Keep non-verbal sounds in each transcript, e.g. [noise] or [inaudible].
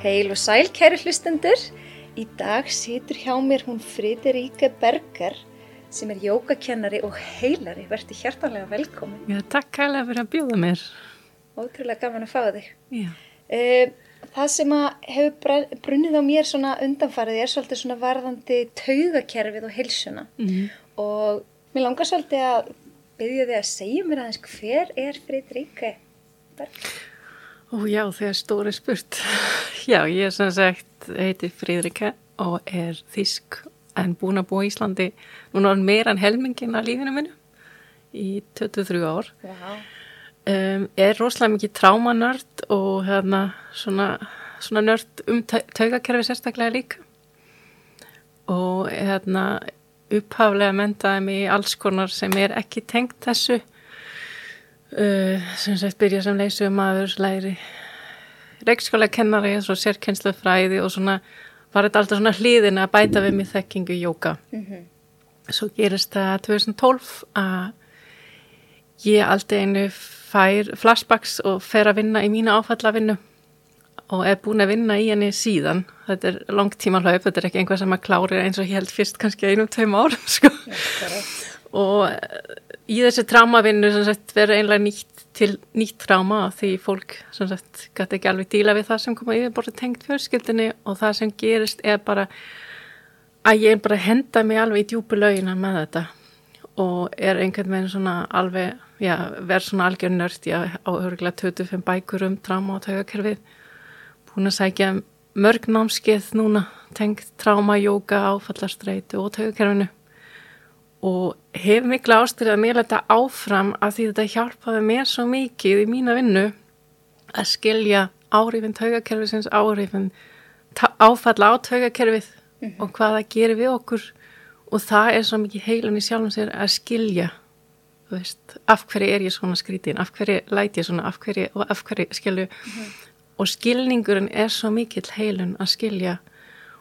Heil og sæl, kæri hlustendur. Í dag situr hjá mér hún Friðeríka Berger sem er jógakennari og heilari. Verði hjartanlega velkomin. Já, takk kælega fyrir að bjóða mér. Ótrúlega gaman að fá þig. Já. Uh, það sem að hefur br- brunnið á mér svona undanfarið er svolítið svona varðandi taugakerfið og heilsuna. Mm. Og mér langar svolítið að byggja þig að segja mér aðeins hver er Friðeríka Berger? Ó já, þegar stóri spurt. Já, ég er sem sagt, heiti Fríðrika og er þísk en búin að búa í Íslandi núna meira en helmingin af lífinu minu í 23 ár. Um, er rosalega mikið trámanörd og hérna svona, svona nörd um tau- taugakerfi sérstaklega líka. Og hérna upphaflega mentaði mig í alls konar sem er ekki tengt þessu. Uh, sem sagt byrja sem leysum maður, læri reikskóla kennari og svo sérkennslu fræði og svona var þetta alltaf svona hliðin að bæta við mig þekkingu jóka. Mhm. Svo gerist það 2012 að ég alltaf einu fær flashbacks og fer að vinna í mína áfallavinnu og er búin að vinna í henni síðan. Þetta er langtíma hlaup, þetta er ekki einhvað sem að klári eins og ég held fyrst kannski einum tveim árum [laughs] sko. Akkurat. Og í þessi trámavinnu verður einlega nýtt til nýtt tráma því fólk gæti ekki alveg díla við það sem koma yfir bara tengt fjölskyldinni og það sem gerist er bara að ég bara henda mig alveg í djúpu laugina með þetta og er einhvern veginn svona alveg, já, verð svona algjör nörd, já, á örgulega 25 bækur um tráma og taugakerfið. Búin að sækja mörg námskeið núna, tengt tráma, jóka, áfallastreitu og taugakerfinu og hef mikla ástyrið að mér þetta áfram að því þetta hjálpaði mér svo mikið í mína vinnu að skilja áhrifin taugakerfisins, áhrifin áfalla á taugakerfið og hvað það gerir við okkur. Og það er svo mikið heilun í sjálfum sér að skilja veist, af hverju er ég svona skrítin af hverju læt ég svona, af hverju og af hverju skilju. Og skilningurinn er svo mikill heilun að skilja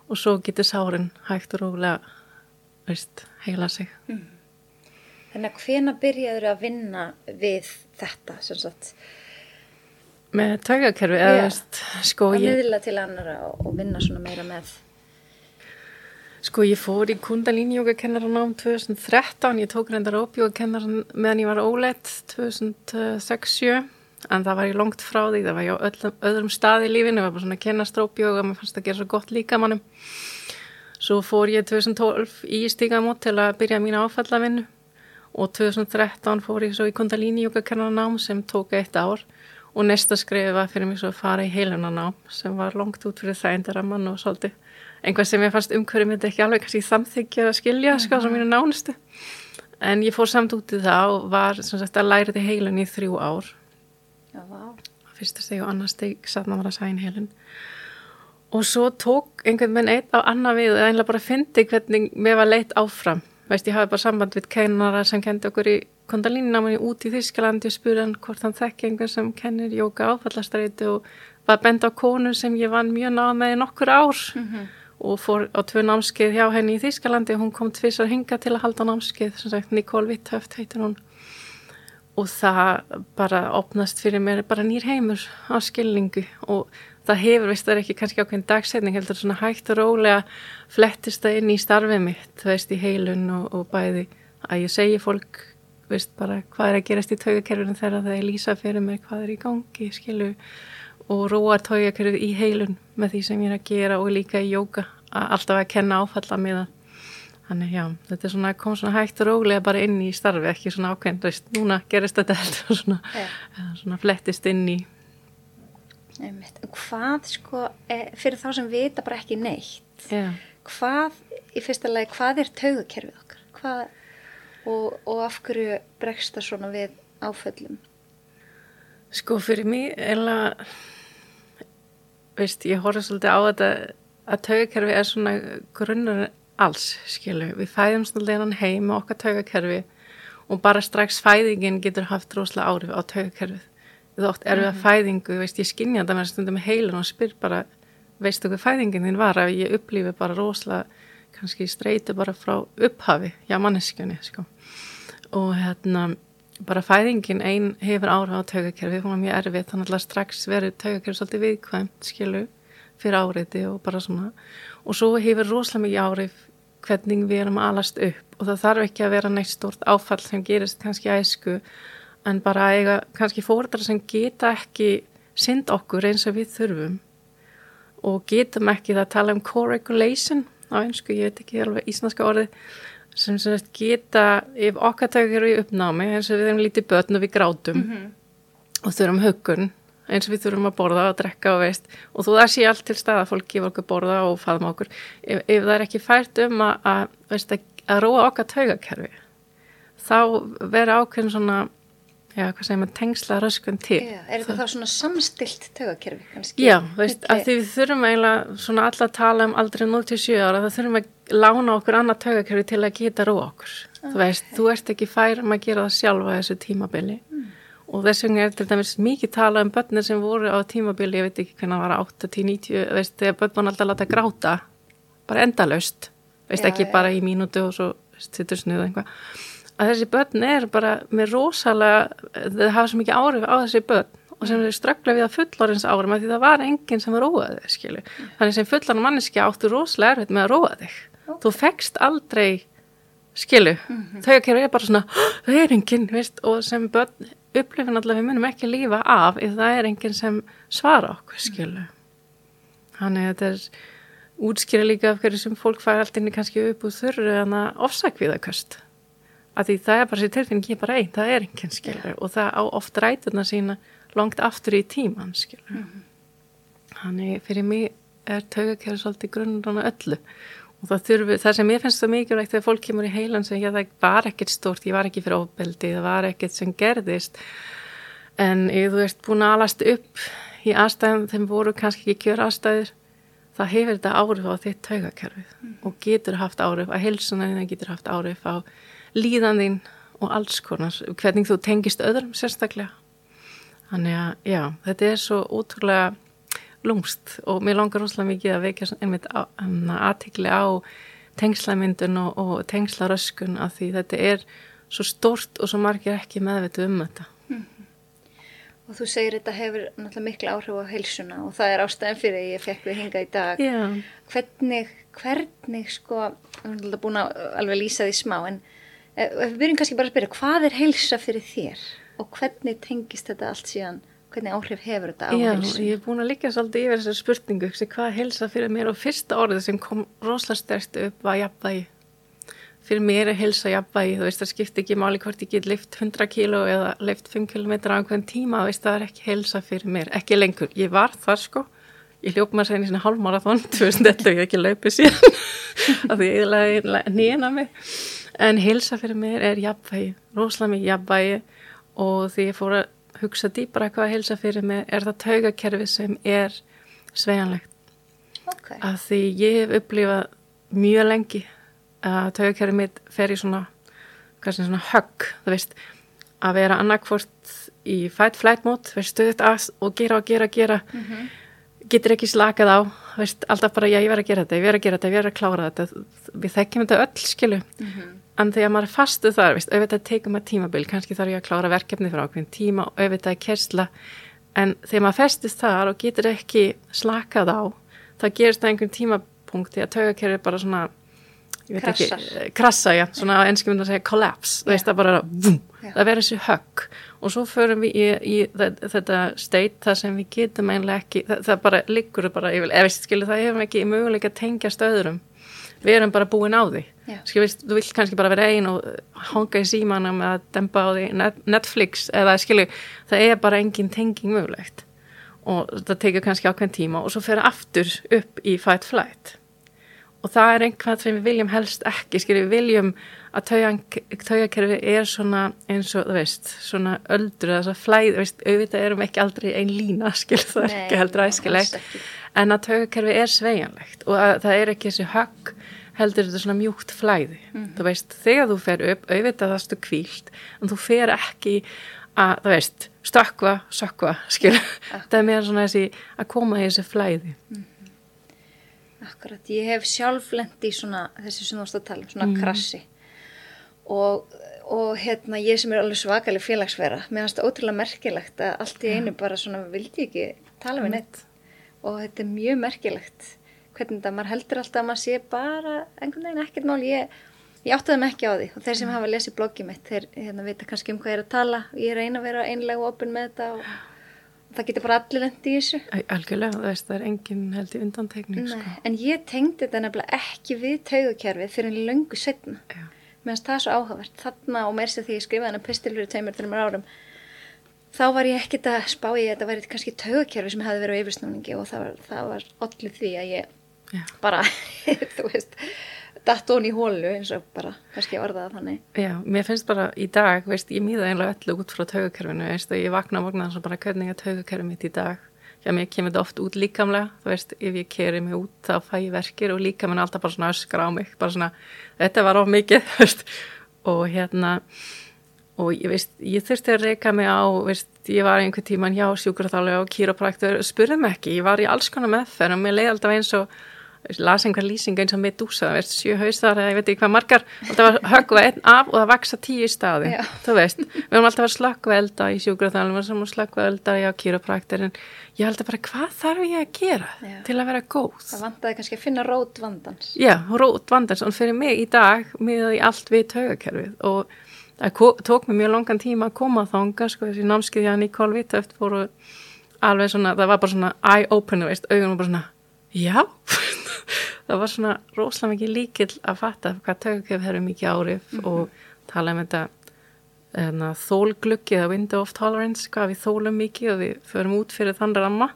og svo getur sárin hægt og rólega veist, heila sig. Þannig að hvena byrjaður að vinna við þetta, sem sagt, með taugakerfi eða veist, sko að ég, miðla til annara og, og vinna svona meira með? sko ég fór í kundalín jógakennaranám 2013, ég tók reyndar upp jógakennaran meðan ég var óleitt 2006-07 en það var ég langt frá því, það var ég á öllum, öðrum stað í lífinu, það var bara svona að kenna strópjóga, mér fannst það að gera svo gott líka mannum svo fór ég 2012 í stígamót til að byrja mína áfallavinnu og 2013 fór ég svo í kundalín jógakennaranám sem tók eitt ár. Og næsta skrifið var fyrir mig svo að fara í heilunanám sem var langt út fyrir þægindaramann og svolítið einhvað sem ég fannst umhverfið myndi ekki alveg kannski samþykja að skilja sko sem mínu nánustu. En ég fór samt út í það og var sem sagt að læra þetta heilun í þrjú ár. Já, vá. fyrsta steg og annar steg satt maður að sæn heilun og svo tók einhvern veginn eitt á annað við og einlega bara fyndi hvernig mér var leitt áfram. Veist ég hafi bara samband við kennara sem kendi okkur í kondalínunáminni út í Þískalandi og spurði hann hvort hann þekki einhvern sem kennir jóka áfallastræti og var bend á konu sem ég vann mjög náð með nokkur ár. Og fór á tvö námskeið hjá henni í Þískalandi og hún kom tvisar hinga til að halda námskeið. Sem sagt Nicole Witthöft heitir hún. Og það bara opnast fyrir mér bara nýr heimur á skilningu og það hefur, veist, það er ekki kannski ákveðin dagsetning heldur svona hægt og rólega flettist það inn í starfið mitt, þú veist, í heilun og, og bæði að ég segi fólk, veist, bara hvað er að gerast í taugakerfinu þegar það er lýsa fyrir mér hvað er í gangi, skilu og róar taugakerfið í heilun með því sem ég er að gera og líka í jóka að alltaf að kenna áfalla með það. Þannig já, þetta er svona, kom svona hægt og rólega bara inn í starfi, ekki svona ákveðin, þú veist, núna gerist þetta [laughs] heldur og svona, eða svona flettist inn í, Einmitt. Hvað, sko, eh, fyrir þá sem vita bara ekki neitt, já, hvað, í fyrsta lagi, hvað er taugakerfið okkar? Hvað, og, og af hverju bregst það svona við áföllum? sko fyrir mig, eða, veist, ég horfði svolítið á þetta að taugakerfi er svona grunnur alls, skilu, við fæðum svolítið hann heim með okkar taugakerfi og bara strax fæðingin getur haft rosalega áhrif á taugakerfið. Þú oft er við að fæðingu, veist, ég skinja þetta með stundum heilun og spyr bara, veistu hvað fæðingin þín var? Að ég upplífi bara rosalega, kannski streyti bara frá upphafi, já manneskjunni, sko. Og hérna, bara fæðingin ein hefur áhrif á taugakerfi, hún var mjög erfið, þannig að strax verið taugakerfi svolítið viðkvæmt, skilu, fyrir áriði og bara svona. Og svo hefur rosalega mikið árið hvernig við erum alast upp og það þarf ekki að vera neitt stort áfall sem gerist kannski æsku en bara eiga kannski fórdrar sem geta ekki synd okkur eins og við þurfum og getum ekki það að tala um co-regulation á einsku, ég veit ekki alveg íslenska orðið sem sem geta, ef okkar tökur í uppnámi eins og við erum lítið börn og við grátum mm -hmm. og þurfum hugun eins og við þurfum að borða og drekka og veist og þú það sé allt til stað að fólk gefa okkur borða og faðma okkur ef, ef það er ekki fært um að, að, veist, að, að róa okkar taugakerfi þá vera ákveðin svona já, hvað segir maður, tengsla röskun til já, Er þetta þá svona samstilt taugakerfi kannski? Já, veist, að því við þurfum eiginlega svona alla að tala um aldrei 0-7 ára, það þurfum að lána okkur annað taugakerfi til að geta róa okkur okay. þú veist, þú ert ekki færum að gera það sjálfa þessu tímabili mm og þess vegna er til dæmis mikið tala um börnir sem voru á tímabili, ég veit ekki hvernig það var 8, 10, 90, veist, þegar börn var alltaf að láta gráta, bara endalaust veist já, ekki já. bara í mínútu og svo sittur snuð eitthvað að þessi börn er bara með rosalega það hafa svo mikið árif á þessi börn og sem þau ströggla við að fullorins árum að því það var enginn sem var róað þig, skilju þannig sem fullan manneski áttu rosalega erfitt með að róa þig. Okay. þú fegst aldrei skilu, mm -hmm. þau er bara svona það er enginn, veist, og sem börn upplifin allavega við munum ekki lífa af ef það er enginn sem svara okkur skilu þannig að þetta er útskýra líka af hverju sem fólk fær allt inni kannski upp úr þurru en að ofsakviðaköst að því það er bara sér tilfinning ég bara einn, það er enginn skilu yeah. og það á oft rætuna sína langt aftur í tíman skilu mm -hmm. þannig fyrir mig er taugakæri svolítið grunnur á öllu og það þurfi, það sem ég finnst það mikilvægt þegar fólk kemur í heilan sem ég það var ekkert stórt, ég var ekki fyrir ofbeldi það var ekkert sem gerðist en ef þú ert búin að alast upp í aðstæðum þeim voru kannski ekki kjör aðstæður það hefur þetta áhrif á þitt taugakerfið mm. og getur haft áhrif að helsunan getur haft áhrif á líðanðinn og alls konar, hvernig þú tengist öðrum sérstaklega þannig að já, þetta er svo ótrúlega lúmst og mér langar rosalega mikið að vekja einmitt aðtikli á tengslamyndun og, og tengslaröskun af því þetta er svo stort og svo margir ekki meðvitu um þetta. Mm -hmm. Og þú segir þetta hefur náttúrulega miklu áhrif á heilsuna og það er ástæðan fyrir að ég fekk við hinga í dag. Já. Hvernig, hvernig sko, við erum alltaf búin að alveg lýsa því smá en við byrjum kannski bara að spyrja hvað er heilsa fyrir þér? Og hvernig tengist þetta allt síðan? Hvernig áhrif hefur þetta á Já, helsu? Ég er búin að líka svolítið yfir þessar spurningu hvað helsa fyrir mér? Og fyrsta orðið sem kom rosalega sterkt upp var jafnvægi. Fyrir mér er helsa jafnvægi þú veist það skiptir ekki máli hvort ég get lift 100 kíló eða lift 5 km á einhvern tíma, veist það er ekki helsa fyrir mér ekki lengur, ég var þar sko. Ég hljók maður segni svona halvmarathon 2011, ég ekki löpið síðan [laughs] af því ég nýna mig en helsa fyrir mér er jafnvægi rosalega mikið jafnvægi. Og því ég fór að hugsa dýpra hvað að helsa fyrir mig er það taugakerfi sem er sveianlegt okay. að því ég hef upplifað mjög lengi að taugakerfi mitt fer í svona svona högg veist. Að vera annarkvort í fight-flight mót stuðt að og gera og gera og gera. Mm -hmm. getur ekki slakað á veist, alltaf bara já ég verð að gera þetta, ég verð að gera þetta, ég verð að klára þetta. Við þekkjum þetta öll skilu mm -hmm en þegar maður er fastu þar, veist, auðvitað tekum maður tímabil, kannski þarf ég að klára verkefni frá ákveðin tíma og auðvitað að kersla en þegar maður festist þar og getur ekki slakað á það gerist það einhvern tímapunkti að taugakerfi bara svona Krassar. Ekki, krassa, já, svona á ennskum myndum að segja collapse, yeah. veist það bara vum, það verður þessi högg. Og svo förum við í, í þetta state þar sem við getum einlega ekki, það, það bara liggur bara, vil, eða veist, skilur það hefum ekki möguleika að tengja stöðurum við erum bara búin á því. Skilvist, þú vilt kannski bara vera einn og hanga í símanum eða dempa á því Netflix eða skilju það er bara engin tenging mögulegt. Og það tekur kannski ákveðin tíma og svo fyrir aftur upp í fight flight og það er einhvað sem við viljum helst ekki skilju, við viljum að taugakerfi er svona eins og veist, svona öldur eða svona flæð, veist, auðvitað erum ekki aldrei einn lína, [laughs] skilju, það er Nei, ekki heldur æskilegt. en að taugakerfi er sveianlegt og það er ekki þessi högg heldur þetta svona mjúkt flæði. Mm. þú veist, þegar þú fer upp, auðvitað það stu kvílt, en þú fer ekki að, þú veist, stökva sökva, skil, þetta er mér svona þessi að koma í þessi flæði. Mm. Akkurat, ég hef sjálf lendi í svona, þessi sem þú ást að tala um, svona mm. krassi. Og, og hérna, ég sem er alveg svakalig félagsverða, mér finnst það ótrúlega merkilegt að allt í einu bara svona vildi ekki tala við neitt. Og þetta er mjög merkilegt hvernig þetta, maður heldur alltaf að maður sé bara einhvern veginn ekkert mál. Ég, ég áttaði mig ekki á því. Og þeir sem hafa lesið bloggið mitt þeir hérna, vita kannski um hvað ég er að tala. Ég er eina að vera einlega og opun með þetta og, og það getur bara allir lendi í þessu Algjörlega, það veist, það er engin held í undantekning Nei, sko. en ég tengdi þetta nefnilega ekki við taugukerfið fyrir en löngu setna meðan það er svo áhugavert þarna og meirst því ég skrifaði hana pistil fyrir tveimur, þreimur árum þá var ég ekkert að spá í að þetta væri kannski taugukerfi sem hefði verið á yfirsnúningi og það var, það var allir því að ég Já. bara, [laughs] þú veist datt hún í hólu eins og bara kannski orðaða þannig. Já, mér finnst bara í dag, veist, ég mýða einlega öllu út frá taugakerfinu, veist, og ég vakna morgnan svo bara hvernig er taugakerfið mitt í dag? Já, mér kemur þetta oft út líkamlega, þú veist, ef ég keri mig út þá fæ ég verkir og líka minn alltaf bara svona öskra á mig, bara svona, þetta var of mikið, [laughs] þú veist, og hérna, og ég veist, ég þurfti að reyka mig á, veist, ég var einhver tíman hjá sjúkraþálega og kýropraktur, spurði mig ekki, ég var í alls konar meðferð og mér leiði alltaf eins og, las einhver lýsing eins og Medusa, veist, sjö hausar eða ég veit ekki hvað margar, alltaf var höggva einn af og það vaksa tíu í staði, Já. þú veist, við erum alltaf að slökkva elda í sjúkraþálega, við erum að slökkva elda í kýropraktur, en ég held að bara, hvað þarf ég að gera Já. til að vera góð? það vantaði kannski að finna rót vandans Já, rót vandans, og fyrir mig í dag miðaði allt við taugakerfið og það tók mér mjög langan tíma að koma þanga, sko, þessi námskið það já, það var svona rosalega mikið líkil að fatta hvað taugakerfið hefur mikið árif og tala um þetta hérna, þólgluggi eða window of tolerance, hvað við þólum mikið og við förum út fyrir þann ramma.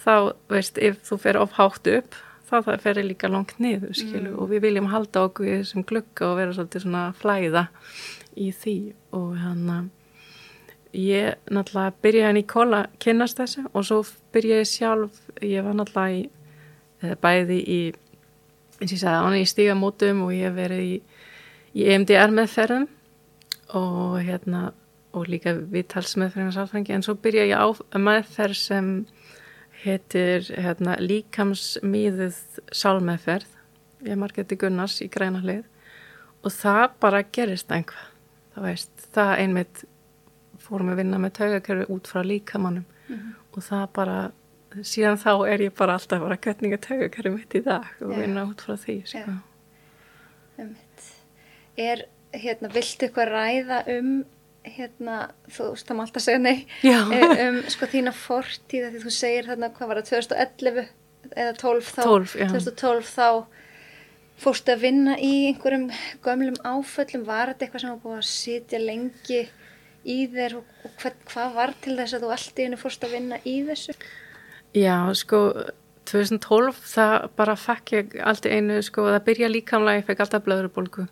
Þá, veist, ef þú fer of hátt upp, þá það fer líka langt niður, skilu, og við viljum halda okkur í þessum glugga og vera svolítið svona flæða í því. Og hann að ég náttúrulega byrjaði hann í kóla að kynnast þessu og svo byrjaði ég sjálf, ég var náttúrulega í, eða bæði í eins og ég sagði, hann í stígamótum og ég hef verið í, í EMDR meðferðum og hérna og líka viðtalsmeðferðum sálfræðingi en svo byrja ég á meðferð sem heitir hérna, líkamsmíðuð sálmeðferð. Ég margætti Gunnars í græna hlið og það bara gerist einhvað það veist, það einmitt fórum að vinna með taugakerfi út frá líkamannum og það bara síðan þá er ég bara alltaf bara hvernig er taugakerfi mitt í dag og Já. vinna út frá því sko. Er, hérna, viltu eitthvað ræða um, hérna, þú má alltaf segja nei, eh, um, sko, þína fortíða því þú segir þarna, hvað var það, 2011 eða 12 þá, 12, já. 2012 þá fórstu að vinna í einhverjum gömlum áföllum, var þetta eitthvað sem var búið að sitja lengi í þér og, hvað, hvað var til þess að þú allt í henni fórstu að vinna í þessu? Já, sko 2012 það bara fekk ég allt í einu sko, það byrja líkamlega, ég fekk alltaf blöðrubólgu.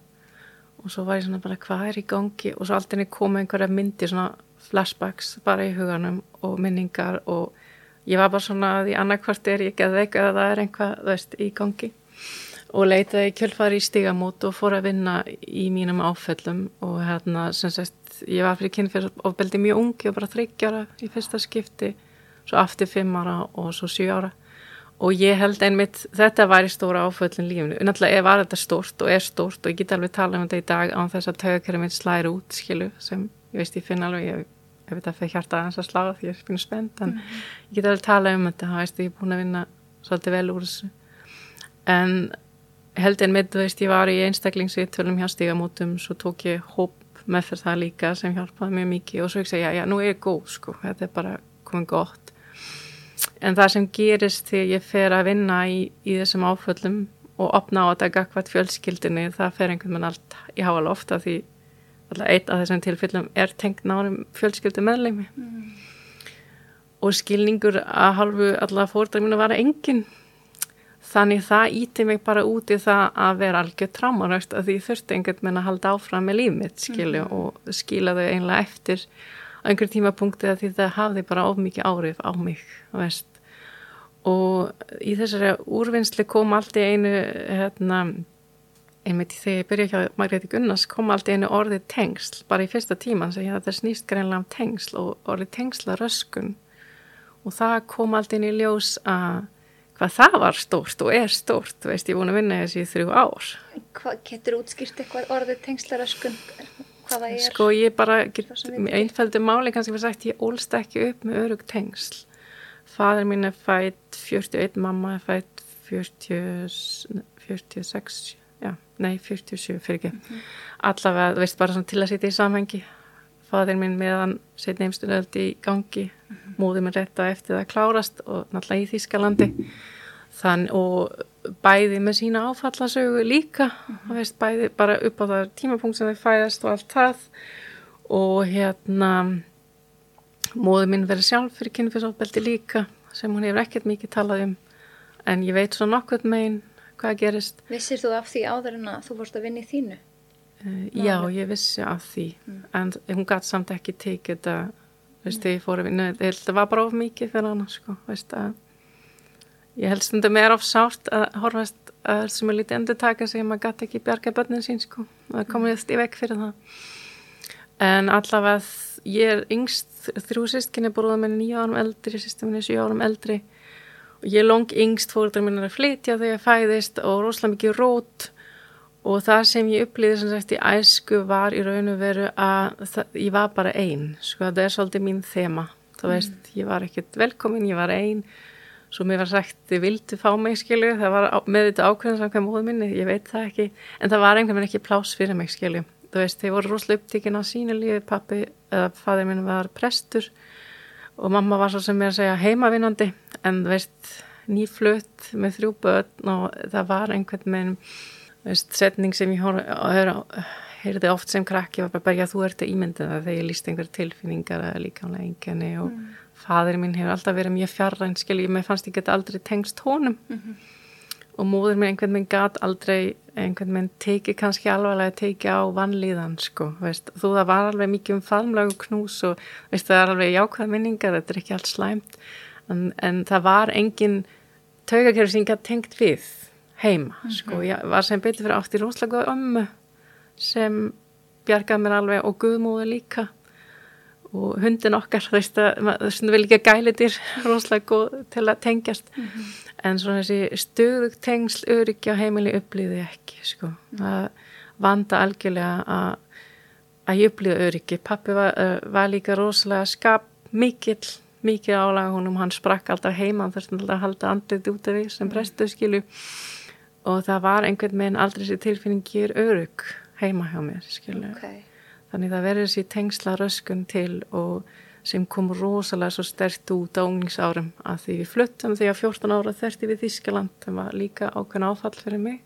Og svo var ég svona bara hvað er í gangi? Og svo allt í einu koma einhverja myndir svona flashbacks bara í huganum og minningar og ég var bara svona að því annarkvart er ég geðveik eða það er einhvað, þú veist, í gangi. Og leitaði kjölfari í stigamót og fór að vinna í mínum áföllum og hérna, sem sagt, ég var fyrir kynfyrir ofbeldi mjög ungi og bara þryggjára í fyrsta skipti, svo aftur fimm ára og svo sjö ára. Og ég held einmitt, þetta væri stóra áföllin lífinu, náttúrulega var þetta stórt og er stórt og ég get alveg tala um þetta í dag án þess að taugakerri minn slæri út, skilu, sem ég veist ég finn alveg, ég, ég veit að fyrir hjarta aðeins að slá því ég finn spennt, en ég get alveg tala um þetta, það veist, ég er búin að vinna svolítið vel úr þessu. En held með, þú veist, ég var í einstaklingsviðtölum hjá stígamótum, svo tók ég hóp með fyrir það líka sem hjálpaði mjög mikið og svo ekki segja, já, nú er ég góð, sko, þetta er bara komið gott. En það sem gerist þegar ég fer að vinna í, í þessum áföllum og opna á þetta gagvat fjölskyldinni, það fer einhvern veginn allt í háal ofta því alltaf eitt af þessum tilfellum er tengt nárum fjölskyldu meðleimi. Og skilningur að halvu alla fórdar mínu var enginn Þannig það íti mig bara út í það að vera algjör trámanögt að því þurfti einhvern veginn að halda áfram með líf mitt skilju og skila þau einlega eftir á einhver tímapunkti að því það hafði bara of mikið árif á mig veist. Og í þessari úrvinnsli kom allt í einu hérna, einmitt þegar ég byrja hjá Margréti Gunnars kom allt í einu orðið tengsl bara í fyrsta tíman sem ég þetta snýst greinlega um tengsl og orðið tengsla röskun og það kom allt í einu í ljós að hvað það var stórt og er stórt, þú veist, ég er búin að vinna þessi í þrjú ár. Hvað getur útskýrt eitthvað orðið tengslaröskun? Hvað það er? Sko ég bara, einfældu máli kannski fyrir sagt, ég ólst ekki upp með örug tengsl. Fadur mín er fætt 41, mamma er fætt 40, 46 já, nei 47 fyrir ekki. Mhm. allavega, þú veist, bara til að setja í samhengi. Fadur mín meðan setni heimstunöld í gangi Mhm. móður minn rétt á eftir það klárast og náttúrulega í Þískalandi þann og bæði með sína áfallasögu líka þú veist, bæði bara upp á það tímapunkt sem þau fæðast og allt það. Og hérna móður minn verið sjálf fyrir kynfisofbeldi líka sem hún hefur ekkert mikið talað um. En ég veit svo nokkuð megin hvað gerist. Vissir þú af því áður en að þú vorst að vinna í þínu? Uh, já, ég vissi af því. En hún gæti samt ekki tekið þetta veist, þegar ég fór að vinna. Þetta var bara of mikið fyrir hana sko, veist, ég held stundum er of sárt að horfast að sem er lítið endur taka sig að maður gæti ekki bjarga börnin sín sko, það komið í vekk fyrir það. En allavega ég er yngst þrjú sístkinni búið með nýja árum eldri sýstum minni sjö árum eldri. Og ég er long yngst fóruldrar minn að flytja þegar ég fæðist og rosalega mikið rót. Og það sem ég upplýði sem sagt í æsku var í raun og veru að það, ég var bara ein sko það er svolítið mín þema. Þú veist, ég var ekkert velkomin, ég var ein. Svo mér var sagt, þið vildu fá mig skilu, það var með þetta ákveðan samkvæm móðu minni, ég veit það ekki. En það var einhvern veginn ekki pláss fyrir mig skilu þú veist, þeir voru rosalega upptíkin á sínu lífi pappi, eða fadir minn var prestur og mamma var svo sem er að segja heimavinnandi en þú veist, nýflutt með þrjú börn og það var einhvern veginn veist, setning sem ég heyrði oft sem krakki var bara, já þú ert að ímynda það þegar ég líst einhver tilfinningar eða líkamlega enginni og mm. fadir minn hefur alltaf verið mjög fjarræn skil ég með fannst ég geta aldrei tengst honum Mhm. Og móður minn einhvern veginn gat aldrei einhvern veginn teki kannski alvarlega teki á vannlíðan sko veist, þú það var alveg mikið um faðmlagu knús og veist, það er alveg jákvæða minningar þetta er ekki allt slæmt. En, en það var engin taugakerfi sem ég gæti tengt við heima sko, ég var sem betur fyrir átt í rosalega góða ömmu sem bjargaði mér alveg og guðmóði líka og hundin okkar þú veist að það vil ekki gælitir [laughs] rosalega góð til að tengjast. En svona þessi stöðug tengsl öryggi á heimili upplýði ekki sko, að vanda algjörlega að að ég upplýði öryggi, pappi var, uh, var líka rosalega skap mikill mikið álaga húnum, hann sprakk alltaf heima hann þurfti alltaf að halda andlið út af því sem prestu skilu og það var einhvern veginn aldrei þessi tilfinningir örygg heima hjá mér skilu Okay. Þannig það verður þessi tengsla röskun til og sem kom rosalega svo stert út á unglingsárum að því við fluttum því að 14 ára þerti við Þískaland það var líka ákveðin áfall fyrir mig.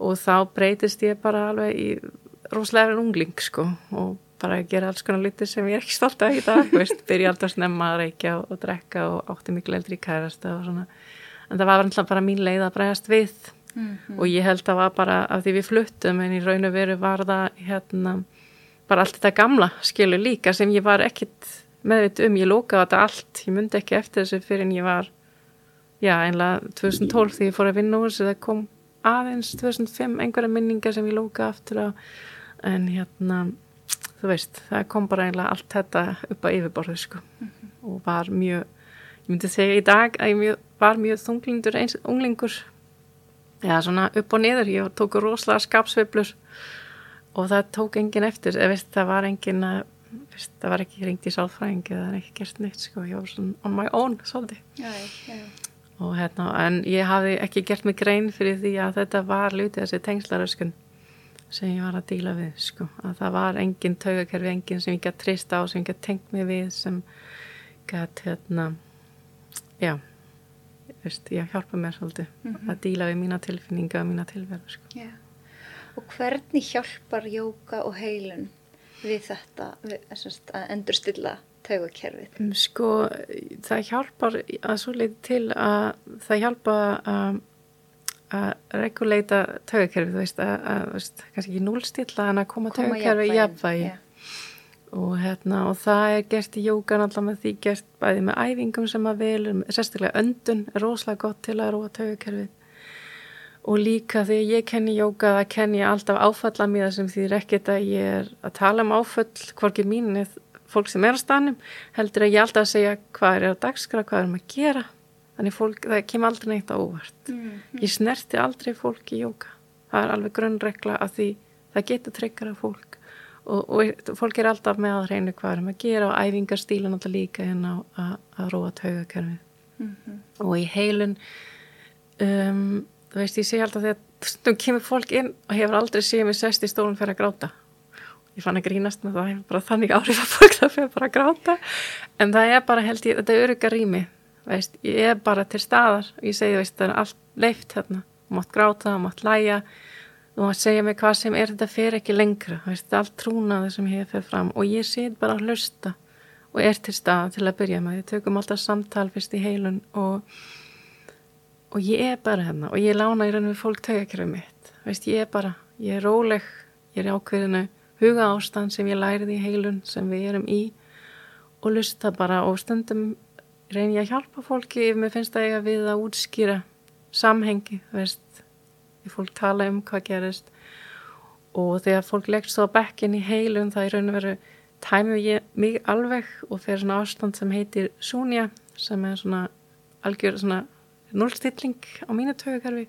Og þá breytist ég bara alveg í rosalega ungling sko og bara að gera alls konar litur sem ég er ekki stolt af í dag veist, byrja alltaf snemma að reykja og, og drekka og átti miklu eldri í kærasta og svona. En það var alltaf bara mín leið að bregast við. Mhm. og ég held að var bara af því við fluttum en í raun og veru var það hérna bara allt þetta gamla skilu líka sem ég var ekkit meðvit um, ég lókaði þetta allt. Ég myndi ekki eftir þessu fyrir en ég var já, einlega 2012 því ég fór að vinna úr þessu, það kom aðeins 2005 einhverja minningar sem ég lókaði aftur á. En hérna þú veist, það kom bara einlega allt þetta upp á yfirborðu sko. Og var mjög, ég myndi segja í dag að ég mjög, var mjög þunglindur eins, unglingur. Já, svona upp og niður, ég tók rosalega skapsveiflur og það tók enginn eftir, veist, það var enginn að, veist, það var ekki ringt í sálfræðingi, það var ekki gert neitt, sko, ég var svona on my own, svolítið. Já, já. Og hérna, en ég hafði ekki gert mig grein fyrir því að þetta var lutið þessi tengslaröskun sem ég var að díla við, sko, að það var enginn taugakerfi, enginn sem ég gætt trist á, sem ég gætt tengt mig við, sem gætt, hérna, já, veist, ég hjálpa mér svolítið að díla við mína tilfinninga og mína tilverðu sko. já. Og hvernig hjálpar jóka og heilun við þetta, við, sérst, að endurstilla taugakerfið? Um, Sko, það hjálpar að svo leiti til að það hjálpa að að reguleita taugakerfið, þú veist, að, að veist, kannski ekki núlstilla en að koma, Koma taugakerfið í jafnvægi, jafnvægi og, hérna, og það er gert í jókan allavega með því gert bæði með æfingum sem að velum, sérstaklega öndun er rosalega gott til að róa taugakerfið og líka þegar ég kenni jóka það kenni ég alltaf áfalla mér sem því ekkert að ég er að tala um áföll hvorki mín eða fólk sem er á stanum heldur að ég alltaf að segja hvað er á dagskra, hvað erum að gera? Þannig fólk, það kemur aldrei neitt á óvart. Ég snerti aldrei fólk í jóka það er alveg grunnregla að því það getur tryggjara fólk. Og, og fólk er alltaf með að reyna hvað erum að gera og æfingarstílan alltaf líka hérna að, að róa taugakerfi mm -hmm. og í heilun um, þú veist ég sé alltaf þegar stundum kemur fólk inn og hefur aldrei séð mér sest í stólun fyrir að gráta. Ég fann að grínast með það hefur bara þannig áhrif að fólk það fyrir bara að gráta. En það er bara held ég, þetta er örygga rými veist, ég er bara til staðar og ég segi veist, það er allt leift hérna, mátt gráta, mátt læja þú mátt segja mig hvað sem er þetta fyrir ekki lengra, veist, allt trúnaði sem ég fyrir fram og ég sé bara að hlusta og er til stað til að byrja með, við tökum alltaf samtal fyrst í heilun og og ég er bara hérna og ég lána í raun við fólk tögakræfið mitt. Veist, ég er bara, ég er róleg ég er ákveðinu huga ástand sem ég læriði í heilun sem við erum í. Og lusta bara og stundum reyn ég að hjálpa fólki ef mér finnst það eiga við að útskýra samhengi, veist. Ef fólk tala um hvað gerist. Og þegar fólk leggst þá bekkin í heilun það er raun og veru tæmið ég mig alveg og fer svona ástand sem heitir Súnja sem er svona algjör svona núlstilling á mínu tögukarfi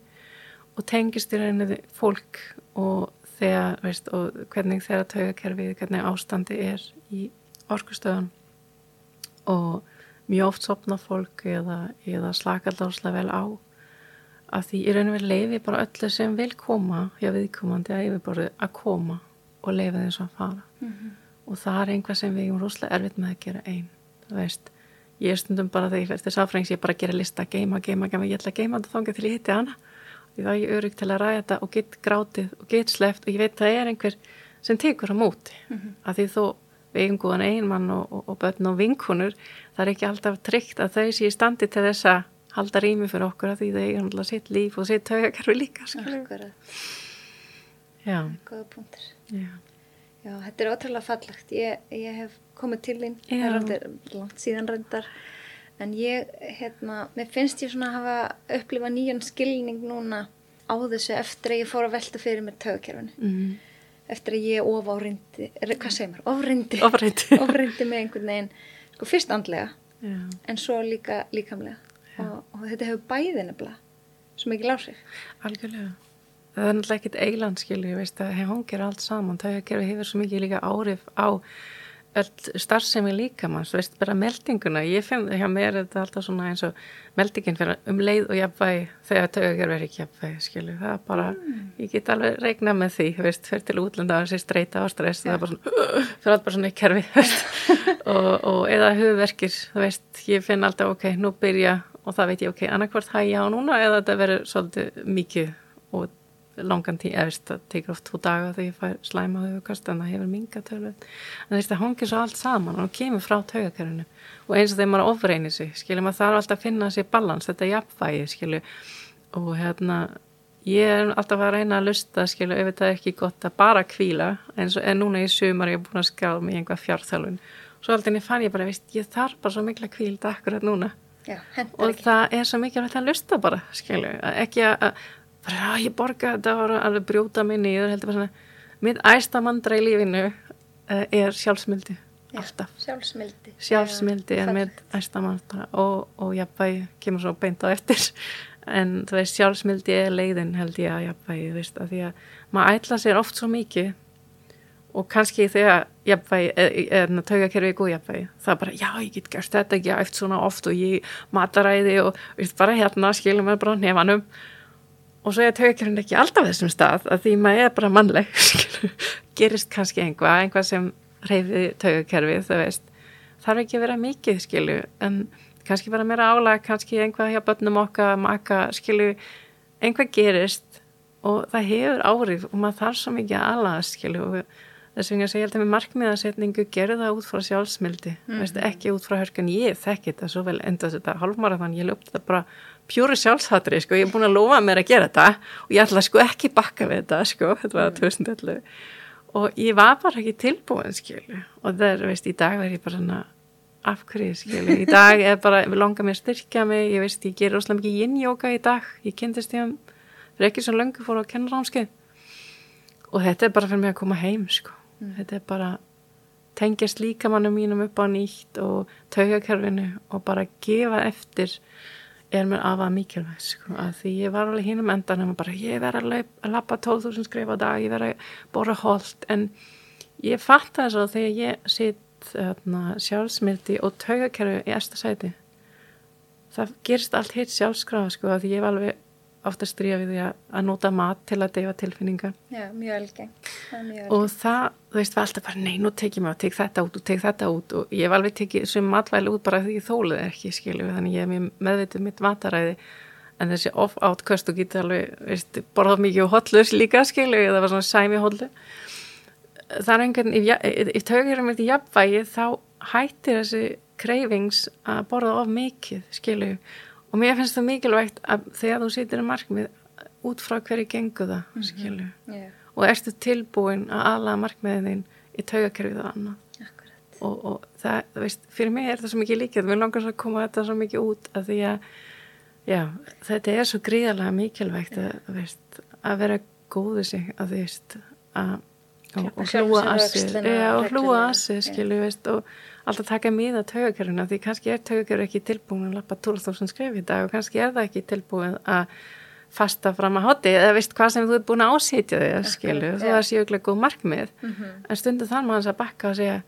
og tengist í rauninni fólk og þegar, veist, og hvernig þeirra tögukarfi, hvernig ástandi er í orkustöðun og mjög oft sopna fólk eða, eða slakalláslega vel á. Að því í rauninu við leifi bara öllu sem vil koma hjá viðkomandi að yfirborðu að koma og leifa þess að fara. Mm -hmm. og það er einhvað sem við erum rosalega erfitt með að gera einn, þú veist ég er stundum bara þegar ég fyrir þess aðfrængs ég bara gera lista, geima, geima, geima ég ætla að geima þetta þánga til ég hitti hana. Því þá er ég örygg til að ræða þetta og get grátið og get sleft og ég veit það er einhver sem tekur á móti. Mm -hmm. að því þó við eigum góðan einmann og, og, og börn og vinkunur það er ekki alltaf tryggt að þau sé í standi til þess að halda rými fyrir okkur að því þau eigum alltaf sitt líf og sitt högakarfi líka Góða punktur Já Já, þetta er ótrúlega fallagt. Ég, ég hef komið til þín, það er langt síðan reyndar, en ég, hérna, mér finnst ég svona að hafa upplifað nýjan skilning núna á þessu eftir að ég fór að velta fyrir mér tögkerfinu. Mm. Eftir að ég of árindi, hvað segir mér, ofrindi, ofrindi, [laughs] ofrindi með einhvern veginn, sko fyrst andlega, Já. en svo líka líkamlega. Og, og þetta hefur bæði nefnilega, svo mikið lásið. Algjörlega það er náttúrulega ekkit eiland skilju, ég veist að hún ger allt saman, það hefur svo mikið líka árif á öll starfsemi líka mann, svo veist bara meldinguna, ég finn hjá mér þetta alltaf svona eins og meldingin fyrir um leið og jafnvægi þegar tögur verið ekki jafnvægi skilju, það er bara mm. ég get alveg regna með því, veist, fyrir til útlanda að sé streyta á stress, ja. það er bara svona fyrir alltaf bara svona í kerfi [laughs] og, og eða hugverkir, þú veist, ég finn alltaf ok, nú byrja og það veit ég ok, annarkvært hægja á núna eða þetta verður svolítið mikið og langan tíð, eða veist, það tekur oft tvo daga þegar ég fær slæma höfukast en það hefur minga tölvöld, en það hongir svo allt saman og kemur frá taugakerfinu. Og eins og þegar maður ofreynir sig, skilju, maður þarf alltaf að finna sér balans, þetta er jafnvægi, skilju og hérna ég er alltaf að reyna að lusta, skilju ef þetta er ekki gott að bara kvíla en, svo, en núna í sumar ég er búin að skjáða mig einhvað fjárþjálfun, svo alltaf fann ég bara, veist, ég þarf bara svo mikla núna. Já, og ekki. það er svo mikilvægt að lusta bara, skilju, ekki að bara ég borga þetta og alveg brjóta minni ég heldur bara svona. Mitt æstamandra í lífinu uh, er sjálfsmyldi alltaf. sjálfsmyldi, sjálfsmyldi er mitt æstamandra og, og jafnvægi kemur svo beint á eftir. [laughs] En þú veist sjálfsmyldi er leiðin held ég að jafnvægi þú veist að því að maður ætla sér oft svo mikið og kannski þegar jafnvægi, eða taugakerfi er góð jafnvægi, það er bara, já, ég get gert þetta ekki eftir svona oft og ég mataræði og bara hérna skilum við bara nefanum og svo er tökjurinn ekki alltaf þessum stað að því maður er bara mannleg [laughs] gerist kannski einhvað, einhvað sem reyfi tökjurkerfið, það veist. Þarf ekki að vera mikið, skilju en kannski vera meira álag, kannski einhvað hjá börnum okkar, maka, skilju einhvað gerist og það hefur árið og maður þarf svo mikið að aðlaðast, skilju þess vegna segja alltaf með markmiðasetningu gerðu það út frá sjálfsmildi mm. veist, ekki út frá hörkan, ég þekki þetta svo vel enda þetta halvmarathon, ég löpt þetta bara pjúri sjálfshatri, sko, ég er búin að lofa mér að gera þetta og ég ætla sko ekki bakka við þetta, sko, þetta var 2011 mm. og ég var bara ekki tilbúin, skilju, og er, veist, í dag verð ég bara svona afhverju, skilju, í dag er bara, við longar mér að styrkja mig, ég veist, ég ger óslæm ekki yin-yoga í dag, ég kynntist ég fyrir ekki svo löngu fór á kennarámskeið og þetta er bara fyrir mig að koma heim, sko. Mm. þetta er bara tengjast líkamannum mínum upp á nýtt og taugakerfinu og bara gefa eftir er mér afað mikilvægt sko, að því ég var alveg hínum endan bara ég verði að, að lappa 12.000 skrif á dag, ég verði að bóra hold en ég fatt það svo þegar ég sitt þarna, sjálfsmildi og taugakerfi í eftir sæti það gerist allt heitt sjálfskrafa sko að því ég hef alveg ofta stríða við því að, að nota mat til að deyfa tilfinningar Já, mjög algengt. Og það, þú veist, var alltaf bara nei, nú tek ég tek þetta út og tek þetta út. Og ég hef alveg tekið sem matvæli út bara því ég þólið ekki, skilju, þannig ég hef meðvitið mitt mataræði. En þessi off-out-köst og getur alveg, veist, borðað mikið og hotlus líka, skilju, það var svona sæmi hotlu það er einhvern, ef taugurum er í jafnvægi þá hættir þessi kreifings að borða of mikið, skilju og mér finnst það mikilvægt að þegar þú situr í markmið út frá hverju gengur það, skilju Já, og ertu tilbúin að aðlaða markmiðin þín í taugakerfið og annað. Og, og það, þú veist, fyrir mig er það svo mikið líkið, mér langar svo að koma þetta svo mikið út að því að, já, þetta er svo gríðarlega mikilvægt að, þú veist, að vera góðu sig, að veist, að og, hlúa að sig, og hlúa að sig, og alltaf taka miða taugakerfina, því kannski er taugakerfi ekki tilbúin að lappa 12.000 skref í dag og kannski er það ekki tilbúin að fasta fram að hoti eða veist hvað sem þú ert búin að ásýtja þig, skilju, já. þú það séu ekki góð markmið Mhm. en stundum þann maður að bakka og segja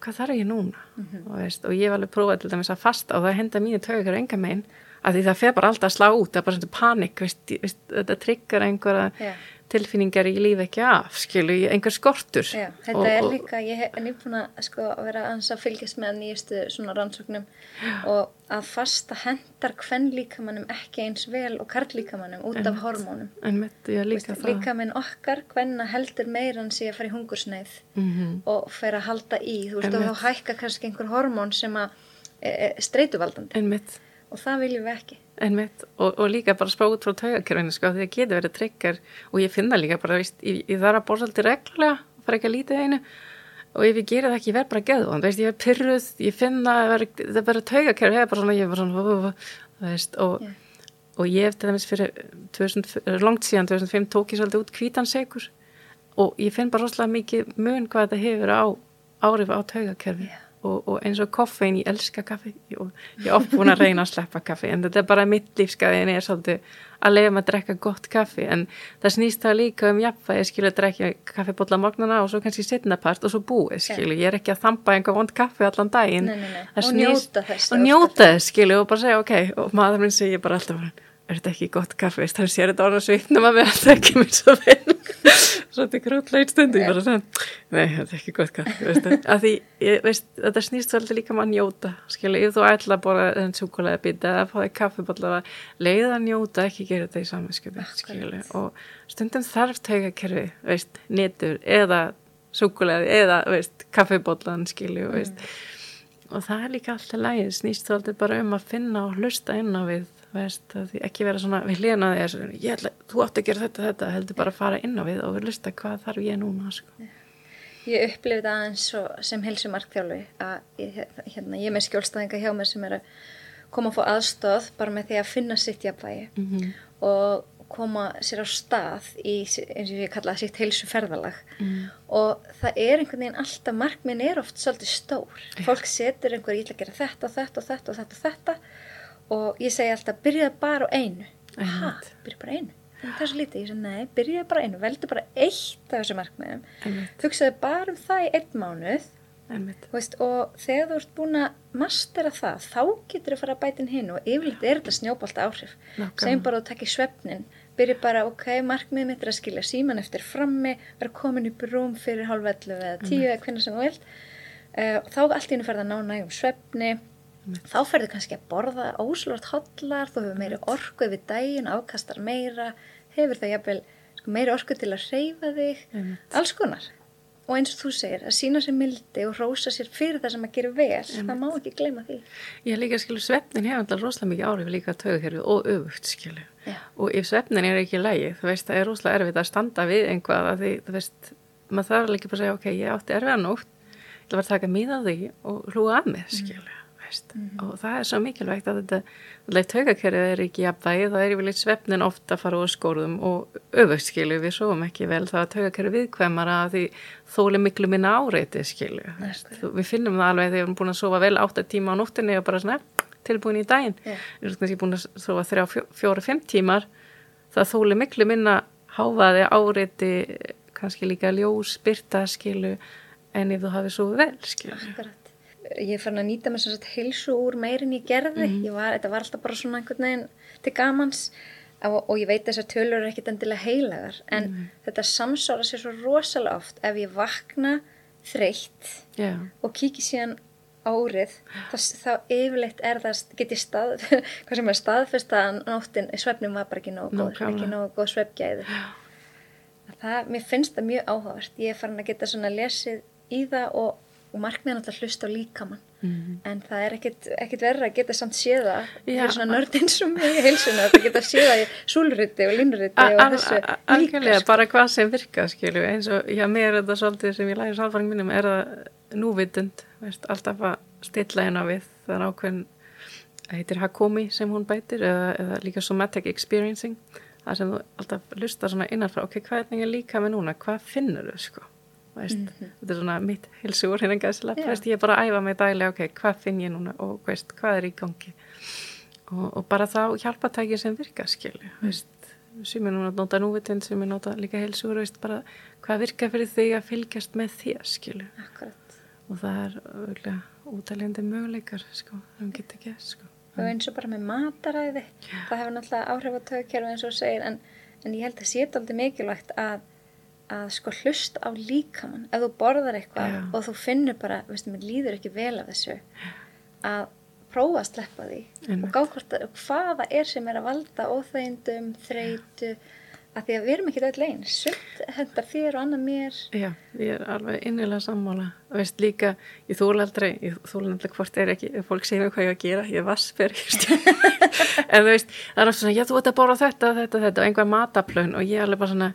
hvað þarf ég núna Mhm. og, veist, og ég hef alveg prófað til dæmis að fasta og það henda mínu taugar enga megin að því það fer bara alltaf að slá út það er bara svona panik, veist, veist, þetta tryggar einhverja Já. Tilfinningar í lífi ekki af, skilu, einhver skortur Já, þetta og, er og, líka, ég hef nýbúin að sko að vera að fylgjast með nýjastu svona rannsóknum og að fasta hendar hvern líkamannum ekki eins vel og karl líkamannum út af hormónum. en mitt, ég líka það Líkaminn okkar, hvenna heldur meira en sé að fara í hungursneið mm og fer að halda í, þú veist, og Einmitt. þá hækka kannski einhver hormón sem að e, e, streituvaldandi en mitt og það viljum við ekki. Einmitt, og, og líka bara spá út frá taugakerfinu sko, því það getur verið tryggar og ég finna líka bara, veist, ég, ég þarf að borða svolítið reglulega, fara ekki að lítið einu. Og ef ég gerir það ekki, ég verð bara geðu veist, ég verð pyrruð, ég finna það er bara taugakerfi, það er bara svona, ég er bara svona veist, og, Já. og ég til dæmis fyrir 2000, langt síðan 2005 tók ég svolítið út kvítansegur og ég finn bara rosalega mikið mun hvað þetta hefur á árif á taugakerfi Já. Og, og eins og koffein, ég elska kaffi. Og ég er oft búin að reyna að sleppa kaffi en þetta er bara mitt lífskaðin er svolítið að leiða maður að drekka gott kaffi en það snýst það líka um jafnvægi ég skilja að drekja kaffibólla morgnana og svo kannski setnapart og svo búið skilju ég er ekki að þampa einhver vond kaffi allan daginn. Nei, nei, nei. Og njóta þess og njóta þess skilju og bara segja ok og maður minn segir bara alltaf er þetta ekki gott kaffi? Hann sér þetta orða svitnum að mér þetta ekki mér svo vel. Svo þetta er grútlega eitt stundu ég bara segja, nei þetta er ekki gott kaffi. Veist, að því, ég, veist, þetta snýst svolítið líka um að njóta, skilju, ef þú ætla að bora þenn súkulega bita eða að fá þig kaffi bara leiða að njóta, ekki gera þetta í saminskjöpi, skilju, og stundum þarf taugakerfi, veist, netur eða súkulega eða, veist, kaffibóllan, skilju, veist. Og það er líka alltaf lægið, snýst svolítið bara um að finna og hlusta inn á við veist, ekki vera svona við hlýðina ætla, þú átt að gera þetta, þetta heldur bara að fara inn á við og við hlusta hvað þarf ég núna sko. Ég upplifði það aðeins svo, sem helsumarkþjálfi að ég, hérna, ég með skjólstæðinga hjá mér sem er að koma að fá aðstöð bara með því að finna sitt jafnvægi mm og koma sér á stað í, eins og ég kalla það sitt helsuferðalag Mm. og það er einhvern veginn alltaf markminn er oft svolítið stór. Fólk setur einhver, ég ætla að gera þetta, þetta og þetta og þetta og þetta og ég segi alltaf, byrjaði bara á einu. Ha, Einmitt. byrjaði bara einu. Það er svo lítið, ég segi, nei, byrjaði bara einu. Veldu bara eitt af þessu markmiðum. Hugsaði bara um það í einn mánuð. Veist, og þegar þú ert búin að mastera það, þá getur þú fara að bæta inn hinn og yfirleitt er þetta snjóbalta áhrif. Segjum bara að þú takkir svefnin byrja bara, ok, markmiðið mitt er að skilja síman eftir frammi, vera komin upp í rúm fyrir hálf 11 eða 10 eða hvernig sem þú vilt. Uh, þá allt í hennu ferð að ná nægum svefni þá ferðu kannski að borða óslort hotlar, þú hefur meiri orku yfir daginn, afkastar meira hefur það jafnvel sko, meiri orku til að reyfa þig Einmitt. alls konar. Og eins og þú segir, að sína sér mildi og rósa sér fyrir það sem að gera vel það má ekki gleyma því. Ég líka skilu svefnin hefur alltaf rosalega mikið áhrif líka taugakerfið og öfugt skilu Já. og ef svefnin er ekki lægi þú veist það er rosalega erfitt að standa við einhvað að því þú veist maður þarf líka bara að segja ok ég átti erfiða nótt ég bara að taka mið á því og hlúa að mig skilu veist og það er svo mikilvægt að þetta alltaf taugakerfið er ekki jafnvægi það er yfirleitt svefnin ofta að fara úr skóruðum og öfugt skilu við sofum ekki vel það er taugakerfið viðkvæmara að því þóli miklu minna áreiti. Þú- við finnum það alveg þegar við erum búin að sofa vel átta tíma á nóttinni og bara svona tilbúin í daginn Já. við erum kannski búin að sofa þrjá, fjó- fjóra, fimm tímar það þóli miklu minna háfaði áreiti kannski líka ljós, byrta skilu en ef þú hafið svo vel, skilur. Ég er farin að nýta mér svona heilsu úr meirin ég gerði. Mhm. Ég var, þetta var alltaf bara svona einhvern veginn til gamans og, og ég veit þessar tölur eru ekkit endilega heilagar en Mhm. þetta samsóra sér svo rosalega oft ef ég vakna þreytt Já, og kíki síðan árið þá, þá yfirleitt er það get ég stað, [laughs] hvað sem er staðfest að nóttin, svefnum var bara ekki nógu góð Nákvæmlega. ekki nógu góð svefgæði það, mér finnst það mjög áhugavert ég er farin að geta svona lesið í það og, og markmiðan alltaf hlusta á líkamann Mhm. en það er ekkit, verra að geta samt séða Já. fyrir svona nörd eins og mig í heilsuna að geta séða í súlriti og línriti og þessu algjörlega, sko. bara hvað sem virka, skilju, eins og hjá mér er þetta svolítið sem ég læri sálfæring mínum er það núvitund, veist, alltaf að stilla hérna við, það er ákveðin það heitir Hakomi sem hún bætir eða, eða líka somatic experiencing það sem þú alltaf lusta svona innanfrá ok, hvernig er líka með núna, hvað finnur þau sko, veist, þetta er svona mitt hilsugur hérna gæslega, Já. veist, ég er bara að æfa mig daglega, ok, hvað finn ég núna og veist, hvað er í gangi? Og, og bara þá hjálpatæki sem virka skilju, veist. Sem er núna að nota núvitund, sem er nota líka heilsugur, veist, bara hvað virka fyrir þig að fylgjast með þér Akkurat. og það er auðvitað útæljandi möguleikar sko, sem getur ekki sko. og eins og bara með mataræði það hefur náttúrulega áhrif á tögkerfi eins og segir en, en ég held að sé þetta aldrei mikilvægt að, að sko hlust á líkamann. Ef þú borðar eitthvað Já. og þú finnur bara, veistu, mér líður ekki vel af þessu að prófa að sleppa því Einmitt. og gá hvort að hvaða er sem er að valda óþægindum, þreytu að því að við erum ekki öll einn sumt hendar þér og annað mér. Já, ég er alveg innilega sammála. Veist líka, ég þúl aldrei ég þúl aldrei hvort er ekki, fólk segir hvað ég að gera ég er vassber [laughs] en þú veist, það er alltaf svona, já þú ert að bóra þetta þetta, þetta og einhver mataplön og ég er alveg bara svona,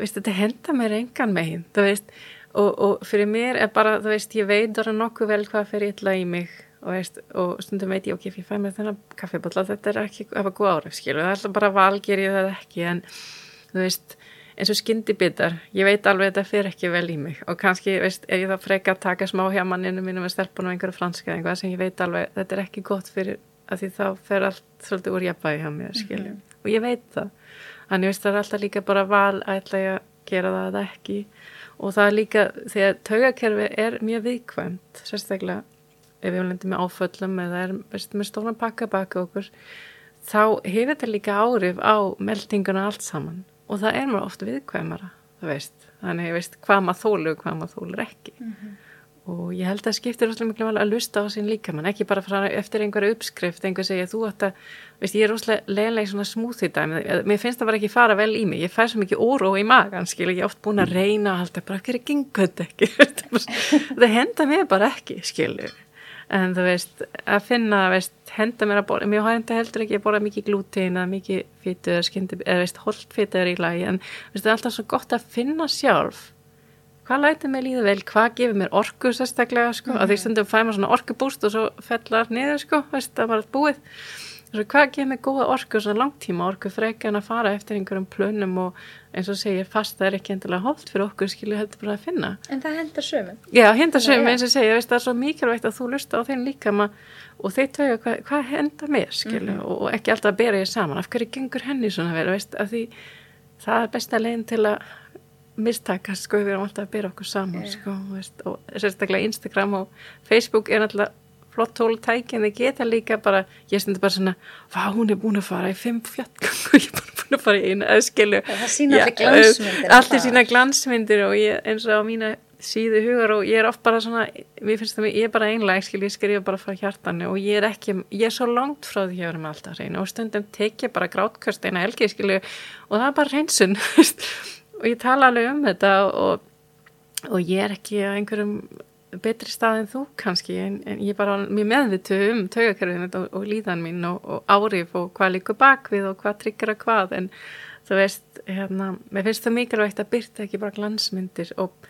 veist, þetta henda mér engan megin, veist og, og fyrir mér er bara, veist, ég veit bara nokkuð vel hvað fer illa í mig og, veist, og stundum veit ég, ok, ég fæ mér þennan kaffibotla, þetta er ekki, að góð árið skilu, það er alltaf bara val, ger ég það ekki en þú veist, eins og skyndibittar, ég veit alveg að þetta fer ekki vel í mig og kannski, veist, er ég það freka að taka smá hjá manninu mínu með stelpunum einhverju franska eitthvað sem ég veit alveg, þetta er ekki gott fyrir að því þá fer allt svolítið úr jafnvægi hjá mér, skilju, og ég veit það þannig veist það er alltaf líka bara val að ætla ég að gera það eða ekki. Og það er líka, þegar taugakerfi er mjög viðkvæmt, sérstaklega ef við lendum með áföllum eða er veist, með stóran pakka baka okkur þá hefur þetta líka áhrif á meldinguna allt saman. Og það er maður oft viðkvæmara það veist, þannig ég veist hvað maður þólu og hvað maður þólur ekki og ég held að skiptir rosalega miklu vel að lusta á sín líkamann, ekki bara frá eftir einhverja uppskrift, einhver segja þú átt að veist, ég er rosalega leðilega í svona smúþi dæmi, mér finnst það bara ekki fara vel í mig. Ég fær svo mikið óró í magan, skil ég. Er oft búin að reyna að halda, bara hverju gengur þetta ekki það henda mér bara ekki, skilju en þú veist, að finna, veist, henda mér að borða, mér henda heldur ekki að borða mikið glútein eða mikið fytu eða skyndi, eða veist, holdfytu er í lagi, en veist, það er alltaf svo gott að finna sjálf hvað lætið mér líða vel, hvað gefur mér orku sérstaklega, sko, mm -hmm. að því stundum fæ maður svona orkubúst og svo fellar niður, sko veist, það var búið, svo hvað gefur mér góða orku, svona langtíma orku freka en að fara eftir einhverjum plönum og eins og segir, fast það er ekki endilega hólt fyrir okkur, skilju heldur bara að finna. En það hendar sömum Já, henda sögum Já, já. eins og segja, veist, það er svo mikilvægt að þú lusta á þeim líka ma- og þeir tauga hvað, hvað henda mér, skilju, Mhm. og, og ekki alltaf að bera ég saman, af hverju gengur henni svona vel, veist, að því það er besta leginn til að mistakast, sko, við erum alltaf að bera okkur saman, Já. sko, veist, og sérstaklega Instagram og Facebook er alltaf flott tóltæki en þið geta líka bara, ég stundi bara svona, vá, hún er búin að fara í fimm fjallgang og [laughs] ég er bara búin að fara í eina, skilju. Það sýna allir glansmyndir Allir sína glansmyndir og ég, eins og á mína síðu hugar og ég er oft bara svona, mér finnst það, ég er bara einlega, skil, ég skrifa bara frá hjartanu og ég er ekki, ég er svo langt frá því að vera með alltaf hreinu og stundum tekja bara grátkast eina helgi, skilju, og það er bara hreinsun, [laughs] og ég tala alveg um þetta og, og ég er ekki á einhverjum betri stað en þú kannski, en, en ég er bara mjög meðvitu um taugakerfinu og, og líðan mín og, og árif og hvað líkur bakvið og hvað tryggur að hvað, en þú veist, hérna, mér finnst það mikilvægt að byrta ekki bara glansmyndir og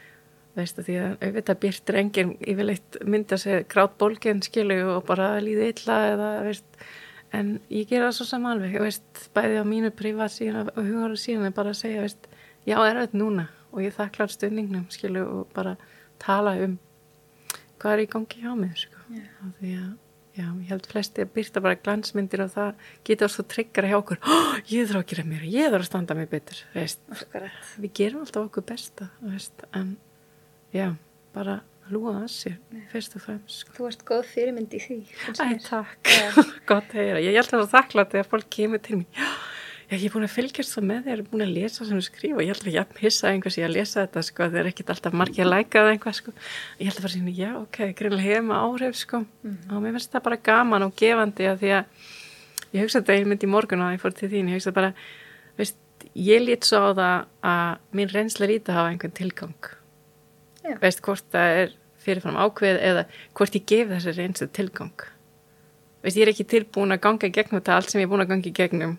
veist að því að auðvitað byrtir engin yfirleitt mynda sig grátt bólgen skilu og bara líði illa eða veist. En ég gera það svo saman alveg veist, bæði á mínu privat síðan og hugaru síðan er bara að segja veist, já er þetta núna og ég þakklar stuðningnum skilu og bara tala um hvað er í gangi hjá mig sko. yeah. því að já, ég held flesti að byrta bara glansmyndir og það getur svo tryggjara hjá okkur oh, [gasps] ég þarf að gera mér, ég þarf að standa mig betur veist, við gerum alltaf okkur besta veist, en já, bara lúa að sér fyrst og fremst sko. Þú ert góð fyrirmynd í því. Æ, mér. takk, [laughs] gott að heyra. Ég held að það er þakklátt þegar fólk kemur til mér. Já, [gasps] já, ég er búin að fylgjast það með þér, búin að lesa sem þú skrifa. Ég held að ég hissa einhvers ég að lesa þetta, sko, þeir er ekkit alltaf margir að læka það einhvað, sko. Ég held að fara síðan, já, ok, greinlega hefur maður áhrif, sko. Og mér finnst það bara gaman og gefandi að því að ég hugsa þetta einmitt í morgun og ég fór til þín, ég hugsa bara, veist, ég lít svo á það að mín reynsla líti hafa einhvern tilgang Já. veist hvort það er fyrirfram ákveð eða hvort ég gef þessi reynslu tilgang veist ég er ekki tilbúin að ganga gegnum þetta allt sem ég er búin að ganga gegnum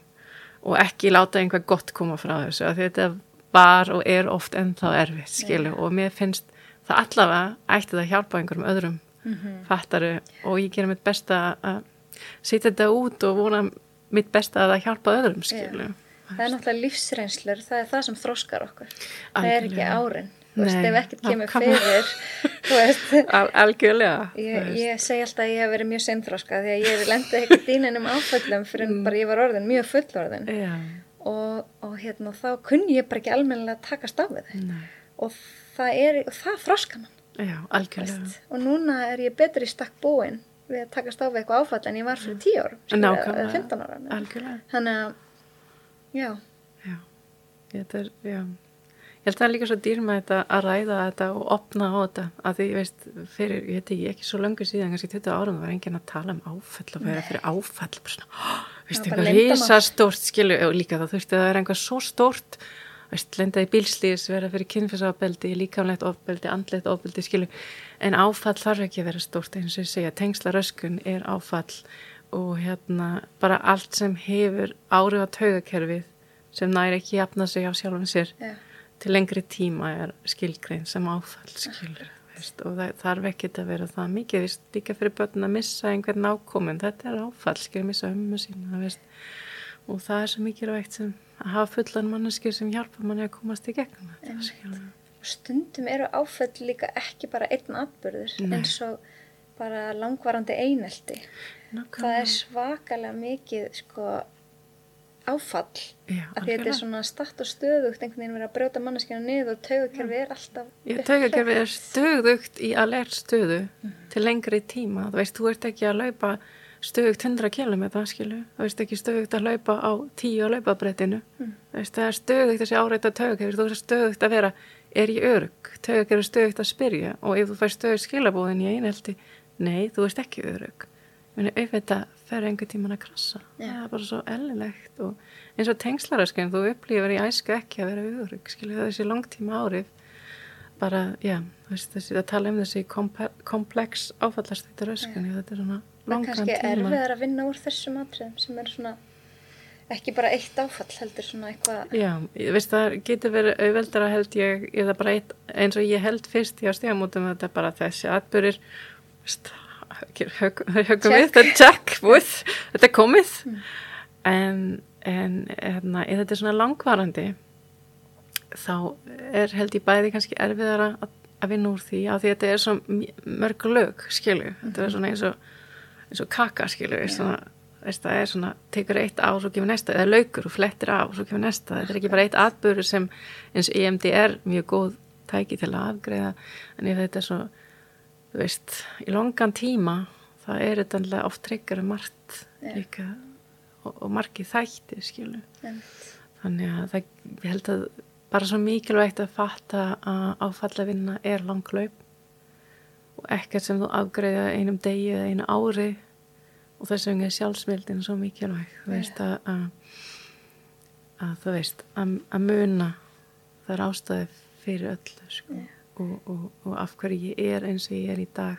og ekki láta einhvað gott koma frá þessu þetta var og er oft ennþá erfitt skilu og mér finnst það allavega ætti það að hjálpa einhverjum öðrum fattaru og ég gera mitt besta að setja þetta út og vona mitt besta að það hjálpa öðrum skilu Það er náttúrulega lífsreynslur, það er það sem þróskar okkur. Það er ekki Algjörlega. árin. Þú veist, ef ekkert kemur fyrir, þú veist, [laughs] Al algjörlega ég, ég segi alltaf að ég hef verið mjög seinþróska því að ég hef lendið eitthvað dýninum [laughs] áföllum fyrir en bara ég var orðin, mjög fullorðin. Og, og hérna þá kunni ég bara ekki almennilega að takast á við þau nei, og það er, og það þroska mann, já, algjörlega. Veist, og núna er ég betri í stakk búin við að takast á við eitthvað áfall en ég var fyrir 10 árum, skilur, Nákvæmlega. eða 15 árum. Algjörlega, Þannig að, já, já. Þetta er, já Ég held að það er líka svo dýrmætt að ræða þetta og opna á þetta að því, ég veist, fyrir, ég veit ekki, ekki svo löngu síðan, kannski 20 árum var enginn að tala um áfall og vera fyrir áfall bara svona, "Hó, veist, eitthvað leyndarmál. risa stórt skilu og líka það þurfti að vera einhvað svo stórt veist, lenda í bílslýs, vera fyrir kynfisafbeldi, líkamlegt ofbeldi, andlegt ofbeldi skilu, en áfall þarf ekki að vera stórt eins og ég segja, tengslaröskun er áfall og hérna bara allt sem hefur árið til lengri tíma er skilgrein sem áfall skilur veist, og það þarf ekki að vera það mikið veist, líka fyrir börn að missa einhvern nákomin þetta er áfall, skilur missa ömmu sína veist, og það er svo mikilvægt sem að hafa fullan manneskir sem hjálpa manni að komast í gegnum þetta stundum eru áföll líka ekki bara einn atbyrður eins og bara langvarandi einelti. Það er svakalega mikið sko áfall Já, að því þetta er svona statt og stöðugt einhvern veginn verið að brjóta manneskina niður og taugakerfi er alltaf Já, taugakerfið er stöðugt í alert stöðu til lengri tíma. Þú veist, þú ert ekki að laupa stöðugt 100 km, skilu. Þú veist ekki stöðugt að laupa á 10 á laupabrettinu. Þú veist, það er stöðugt þessi áreita taugakerfið. Þú er stöðugt að vera, er ég örug? Taugakerfið er stöðugt að spyrja og ef þú fær stöðugt skilabóðin í einhelti, nei, þú ert ekki. Meni, auðvitað fer einhver tíman að krassa. Já. Það er bara svo ellilegt og eins og tengslaröskun, þú upplýfur í æsku ekki að vera örug, skilu, þessi langtíma árið bara, já, veist, þessi, að tala um þessi komplex áfallastættur öskun, þetta er svona það er langan kannski tíma. erfiðar að vinna úr þessum atriðum sem er svona ekki bara eitt áfall heldur svona eitthvað Já, veist, það getur verið auðveldara held ég, eða bara eitt, eins og ég held fyrst hjá stegamótum þetta er bara þessi atbyrðir, veist, högum við, þetta er check, with, þetta er komið, en, en, hérna, ef þetta er svona langvarandi, þá er held ég bæði kannski erfiðara að, að vinna úr því af því þetta er svo m- mörg lög skilu, þetta er svona eins og eins og kaka skilu yeah. svona, það er svona, tekur eitt á svo kemur næsta, eða laukur og flettir á svo kemur næsta, þetta er ekki bara eitt atbyrður sem eins og EMDR mjög góð tæki til að afgreða en ef þetta er svo, þú veist í longan tíma, það er þetta oft tryggur um margt Já. líka og, og margið þætti skilu en, Þannig að það, ég held að bara svo mikilvægt að fatta að áfallavinna er langlaup og ekkert sem þú afgreiða einum degi eða einu ári og þess vegna er sjálfsmyldin svo mikilvægt þú veist að, að, að þú veist að, að muna það er ástæði fyrir öllu sko. Og, og, og af hverju ég er eins og ég er í dag.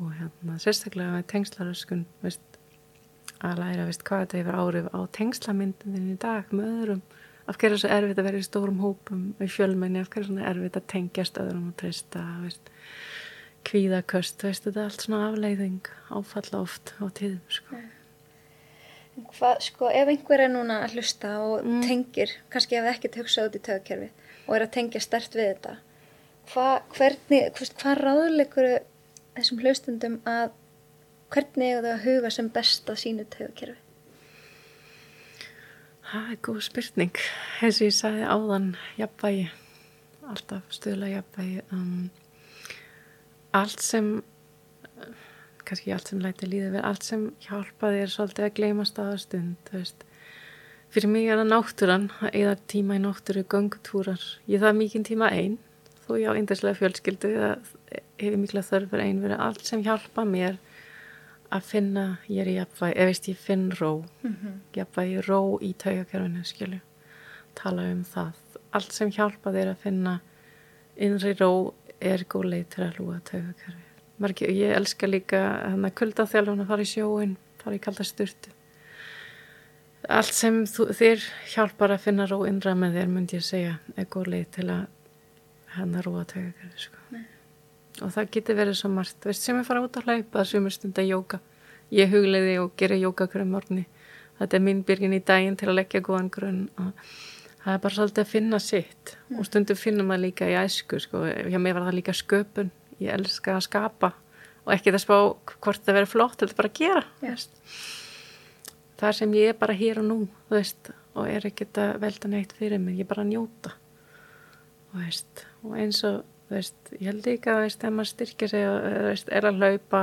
Og hérna sérstaklega með tengslaröskun veist að læra veist, hvað þetta hefur áhrif á tengslamyndin í dag með öðrum. Af hverju er svo erfitt að vera í stórum hópum í fjölmenni, af hverju er svona erfitt að tengjast öðrum og treysta kvíðaköst, veist, þetta er allt svona afleiðing áfalla oft á tíðum sko. hvað, sko, ef einhver er núna að hlusta og Mm. tengir kannski ef ekkert hugsað út í taugakerfi og er að tengja stert við þetta hvað, hvernig, hvað, ráðleikur þessum hlustundum að hvernig eiga þau að huga sem best að sínu taugakerfi? Það er góð spurning. Eins og ég sagði áðan jafnvægi alltaf stuðla jafnvægi um, allt sem kannski allt sem læti líðið verið, allt sem hjálpaði er svolítið að gleyma staðastund, þú veist. Fyrir mig er það náttúran að eða tíma í náttúru gangutúrar ég það mikinn tíma einn þó ég á eindislega fjölskyldu það hefur mikla þörfur einn verið allt sem hjálpa mér að finna ég er í jafnvægi, eða veist ég finn ró. Mm -hmm. jafnvægi ró í taugakerfinu skilju, tala um það. Allt sem hjálpa þér að finna innri ró er góð leið til að lúa taugakerfi. Marki, ég elska líka hann að kulda þjálfun að fara í sjóin fara í kalda styrtu allt sem þú, þér hjálpar að finna ró innra með þér myndi ég segja er góð leið til að hann að róa tökakari sko. og það getur verið svo margt. Veist, sem er fara út að hlaupa sem er stund að jóka ég hugliði og gera jóka hverju morgni. Þetta er minn byrgin í daginn til að leggja góðan grunn og það er bara svolítið að finna sitt. Mm. og stundum finnum maður líka í æsku sko. hjá mig var það líka sköpun. Ég elska að skapa og ekki þess að hvort það verið flott þetta bara að gera yes það sem ég er bara hér og nú veist, og er ekkert að velta neitt fyrir mig ég er bara að njóta og, veist, og eins og veist, ég held ekki að þegar maður styrkja sig og er að laupa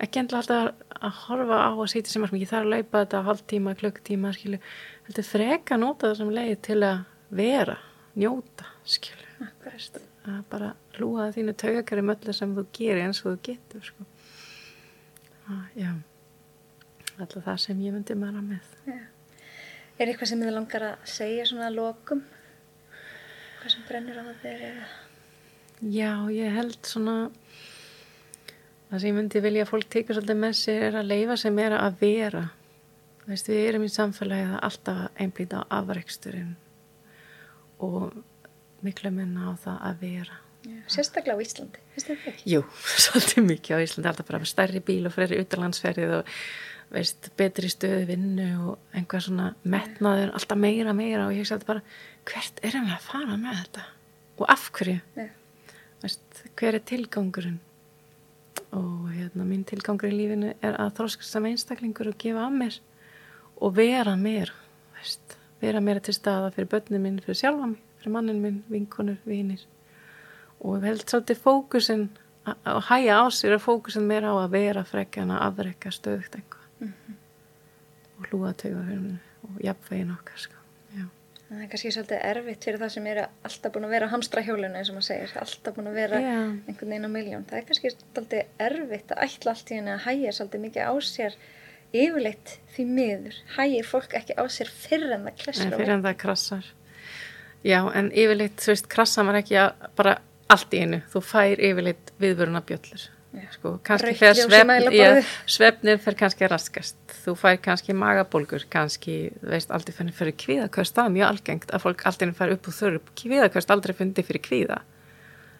ekki endla alltaf að horfa á að setja sem ég þarf að laupa þetta hálf tíma, klukk tíma heldur freka að nota það sem leið til að vera, njóta skilju að bara hlúa þínu taugakari möllu sem þú gerir eins og þú getur sko. að, já alltaf það sem ég myndi mara með ja. Er eitthvað sem þið langar að segja svona að lokum? Hvað sem brennir á þeir eða? Já, ég held svona það sem ég myndi vilja að fólk tekur svolítið með sér er að leifa sem er að vera Veist, við erum í samfélagi að alltaf einblýta á afreiksturinn og miklu minna á það að vera Já, sérstaklega á Íslandi, finnst þetta ekki? Jú, [laughs] svolítið mikið á Íslandi, alltaf bara stærri bíl og fleiri utanlandsferðið og veist, betri stöðu vinnu og einhvað svona metnaður, alltaf meira, meira og ég sagði bara, hvert erum við að fara með þetta og af hverju yeah. veist, hver er tilgangurinn og hérna mín tilgangur í lífinu er að þróskast sem einstaklingur og gefa af mér og vera mér veist, vera mér til staða fyrir börnum minn, fyrir sjálfa mig, fyrir mannin minn vinkonur, vinir og held svolítið fókusin að hæja á sér að fókusin meira á að vera frekkan að afrekka stöðugt einhver mm -hmm. og hlúa tauga og jafnvegin okkar sko. Það er kannski svolítið erfitt fyrir það sem er alltaf búin að vera hamstra hjóluna eins og maður segir, alltaf búin að vera Já. einhvern veginn á miljón, það er kannski svolítið erfitt að ætla allt í henni að hægja svolítið mikið á sér yfirleitt því miður, hægir fólk ekki á sér fyrir en það klessar fyrir en það krassar. Já, en yfirleitt, þú veist, krassa maður ekki bara allt í einu, þú fær yfirleitt viðvöruna bjöllur Sko, svefnir fer kannski raskast, þú fær kannski magabólgur, kannski, veist, aldrei fennir fyrir kvíðaköst, það er mjög algengt að fólk aldrei fær upp úr þörru, kvíðaköst aldrei fundi fyrir kvíða.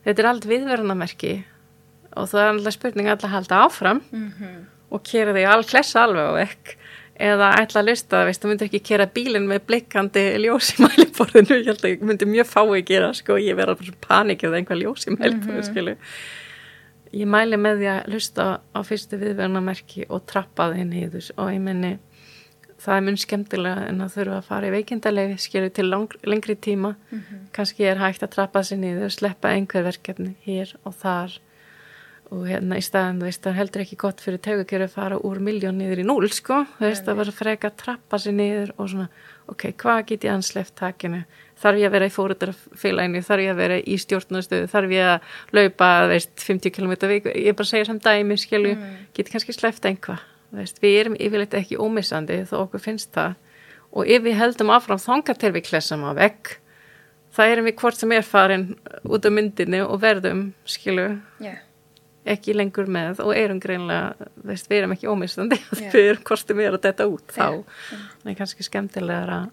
Þetta er aldrei viðverðanamerki og það er alltaf spurning að halda áfram mm -hmm. og kera þig all klessa alveg á vekk eða ætla að lusta, veist, þú myndir ekki kera bílinn með blikkandi ljós í mæliborðinu, ég held að ég myndi mjög fái gera, sko, ég verða bara panikið einhvað ljós í mæliborðinu, mm -hmm. Ég mæli með því að hlusta á fyrstu viðverðnamerki og trappa í þess og ég menni það er mun skemmtilega en að þurfa að fara í veikindalegi skilju til lang, lengri tíma. Mm -hmm. kannski er hægt að trappa sér niður og sleppa einhver verkefni hér og þar. Og hérna í staðan þú veist það heldur ekki gott fyrir tegukjöru að fara úr miljón niður í núl sko. Þú veist það var að freka að trappa sér niður og svona ok, hvað get ég ansleift takinu þarf ég að vera í fóruðarfélaginu, þarf ég að vera í stjórnastöðu, þarf ég að laupa, veist, 50 km viku, ég bara segja samt dæmi, skilju, mm. geti kannski sleppt einhvað, veist, við erum yfirleitt ekki ómissandi þó okkur finnst það. Og ef við heldum áfram þangar til við klessum á vekk, það erum við hvort sem er farin út af myndinu og verðum, skilju, yeah. ekki lengur með og erum greinlega, veist, við erum ekki ómissandi, yeah. við erum hvort sem er að detta út þá, yeah. en kannski skemmtilega að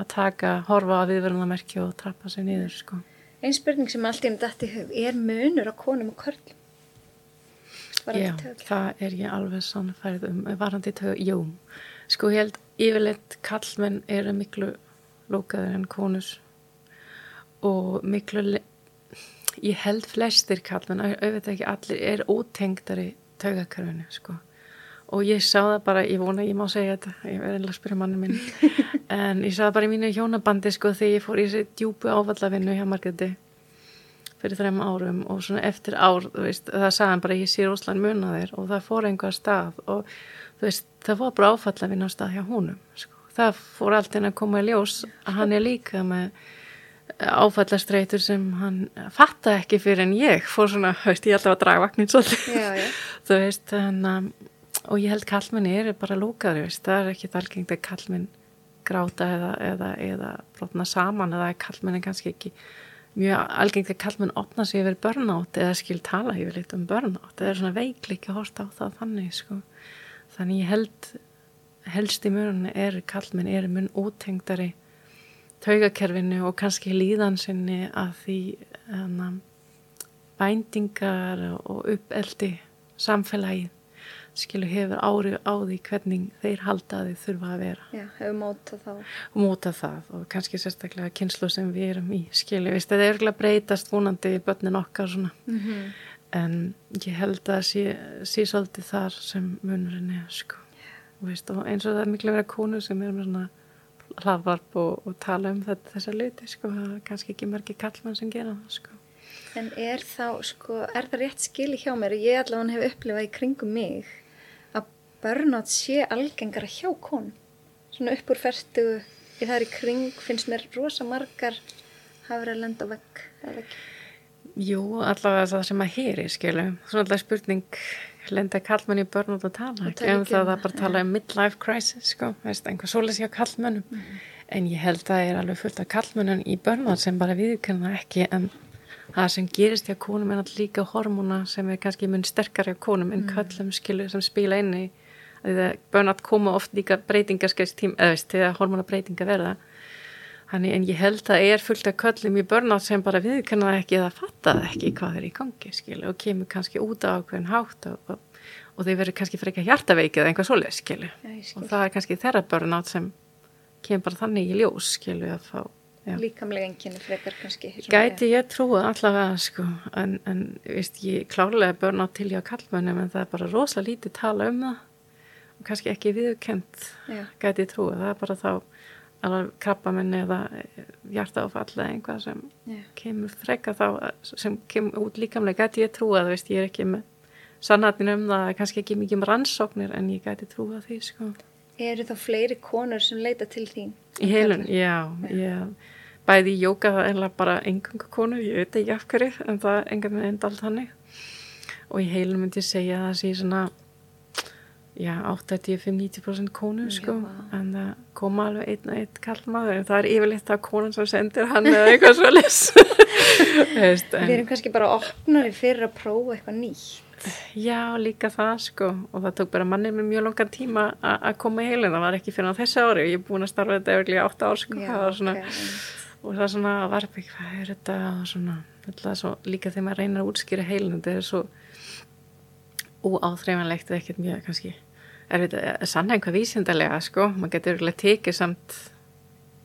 að taka, horfa á viðverðunarmerki og trappa sér niður sko. Einn spurning sem allt í enn dætt í hug er munur á konum og körlum? Já, það er ég alveg sannfærið um varandi tög, jú sko ég held yfirleitt kallmenn eru miklu lókaður en konus og miklu ég held flestir kallmenn, auðvitað ekki allir er ótengdari tögakarfinu sko og ég sá það bara, ég vona ég má segja þetta, ég verði einlega að spyrja manni minn. [laughs] En ég sá það bara í mínu hjónabandi sko þegar ég fór í þessi djúbu áfallafinnu hjá Margreti fyrir þrem árum og svona eftir ár, þú veist, það sagði hann bara ég sé Rúsland muna þér. Og það fór einhver stað og þú veist, það fór bara áfall að vinna á stað hjá húnum sko. það fór allt inn að koma í ljós að hann er líka með áfallastreitur sem hann fatta ekki fyrir en ég fór svona, veist, ég alltaf að draga vagnin svolítið, [laughs] þú veist en, um, og ég held kallmenni er bara lúkaður, það er ekki algengt að kallmenn gráta eða, eða, eða brotna saman eða kallmenni kannski ekki mjög algengt að kallmenn opna sig yfir börnátt eða skil tala yfir litt um börnátt það er svona veiklik að horta á það þannig sko. þannig ég held helst í mörunni er kallmenn er mun útengdari taugakerfinu og kannski líðansinni að því hana, bændingar og uppeldi samfélagið skilu hefur ári á því hvernig þeir halda að þið þurfa að vera Já, hefur mótað þá. og móta það og kannski sérstaklega kynslu sem við erum í skilu, veist, það er örgulega breytast vonandi í börnin okkar svona Mm -hmm. en ég held að sé, sé svolítið þar sem munurinn er sko veist, og eins og það er miklu vera konu sem er með svona hlaðvarp og, og tala um þetta, þessa luti sko, kannski ekki mörgi kallmann sem gera það sko En er þá, sko, er það rétt skili hjá mér? Ég allavega hef upplifað í kringum mig að börnátt sé algengara hjá konum. Svona upp úr ferstu, í það er í kring, finnst mér rosa margar hafa verið að lenda ekki. Jú, allavega það sem að heyri, skilu. Svona alltaf spurning, lenda kallmenn í börn út að tala, ekki um ekki það um að bara tala um midlife crisis, sko, veist, einhver svoleiðs hjá kallmennum. En ég held að það er alveg fullt af kallmennan í börn sem bara viðkynna ekki, en það sem gerist hjá konum er alltaf líka hormóna sem er kannski mun sterkar hjá konum en köllum, skilu, sem spila inn í að það börn koma oft líka breytingarskeiðs tím, eða veist, þegar hormóna breytinga verða. Þannig en ég held að er fullt af köllum í börnátt sem bara viðkanna það ekki eða fatta það ekki hvað er í gangi skilu og kemur kannski út á ákveðin hátt og, og, og þau verður kannski ekki hjartaveikið eða einhvað svoleið skilu Já, ég skil. og það er kannski þeirra börnátt sem kemur bara þannig í ljós skilu að fá já. Líkamlega enginni frekar kannski. Gæti ég trúa allavega sko en, en veist ég klárlega börnátt til ég á kallmönnum en það er bara rosa lítið tala um það kannski ekki Já, gæti trúa, það er bara þá alveg krabbamenni eða hjartaáfall eða einhvað sem já. kemur freka þá sem kemur út líkamlega. Gæti ég trúa það veist ég er ekki með sannatinn um það kannski ekki mikið um rannsóknir en ég gæti trúa því sko. Eru þá fleiri konur sem leita til þín? í heilun, já, ég bæði í jóka það er bara engunga konu ég veit ekki af hverju en það engan með endalt hannig og í heilun myndi ég segja að það sé svona já, 85-90% konu Já, sko, en það koma alveg einn og einn kallmaður en það er yfirleitt það konan sem sendir hann eða eitthvað svo les [laughs] Við erum kannski bara opnari fyrir að prófa eitthvað nýtt. Já, líka það sko. Og það tók bara mannið með mjög langan tíma að koma í heilin, það var ekki fyrir á þessu ári. Ég er búin að starfa þetta yfirlega í 8 ár sko. Já, það var svona, ok, einmitt. og það svona var ekki, hvað er þetta? Svona, svo, líka þegar maður reynir að útskýra heilin þetta er svo óáþreifanlegt eða ekkert mjög kannski er þetta sann einhvað vísindarlega sko maður getur yfirlega tekið samt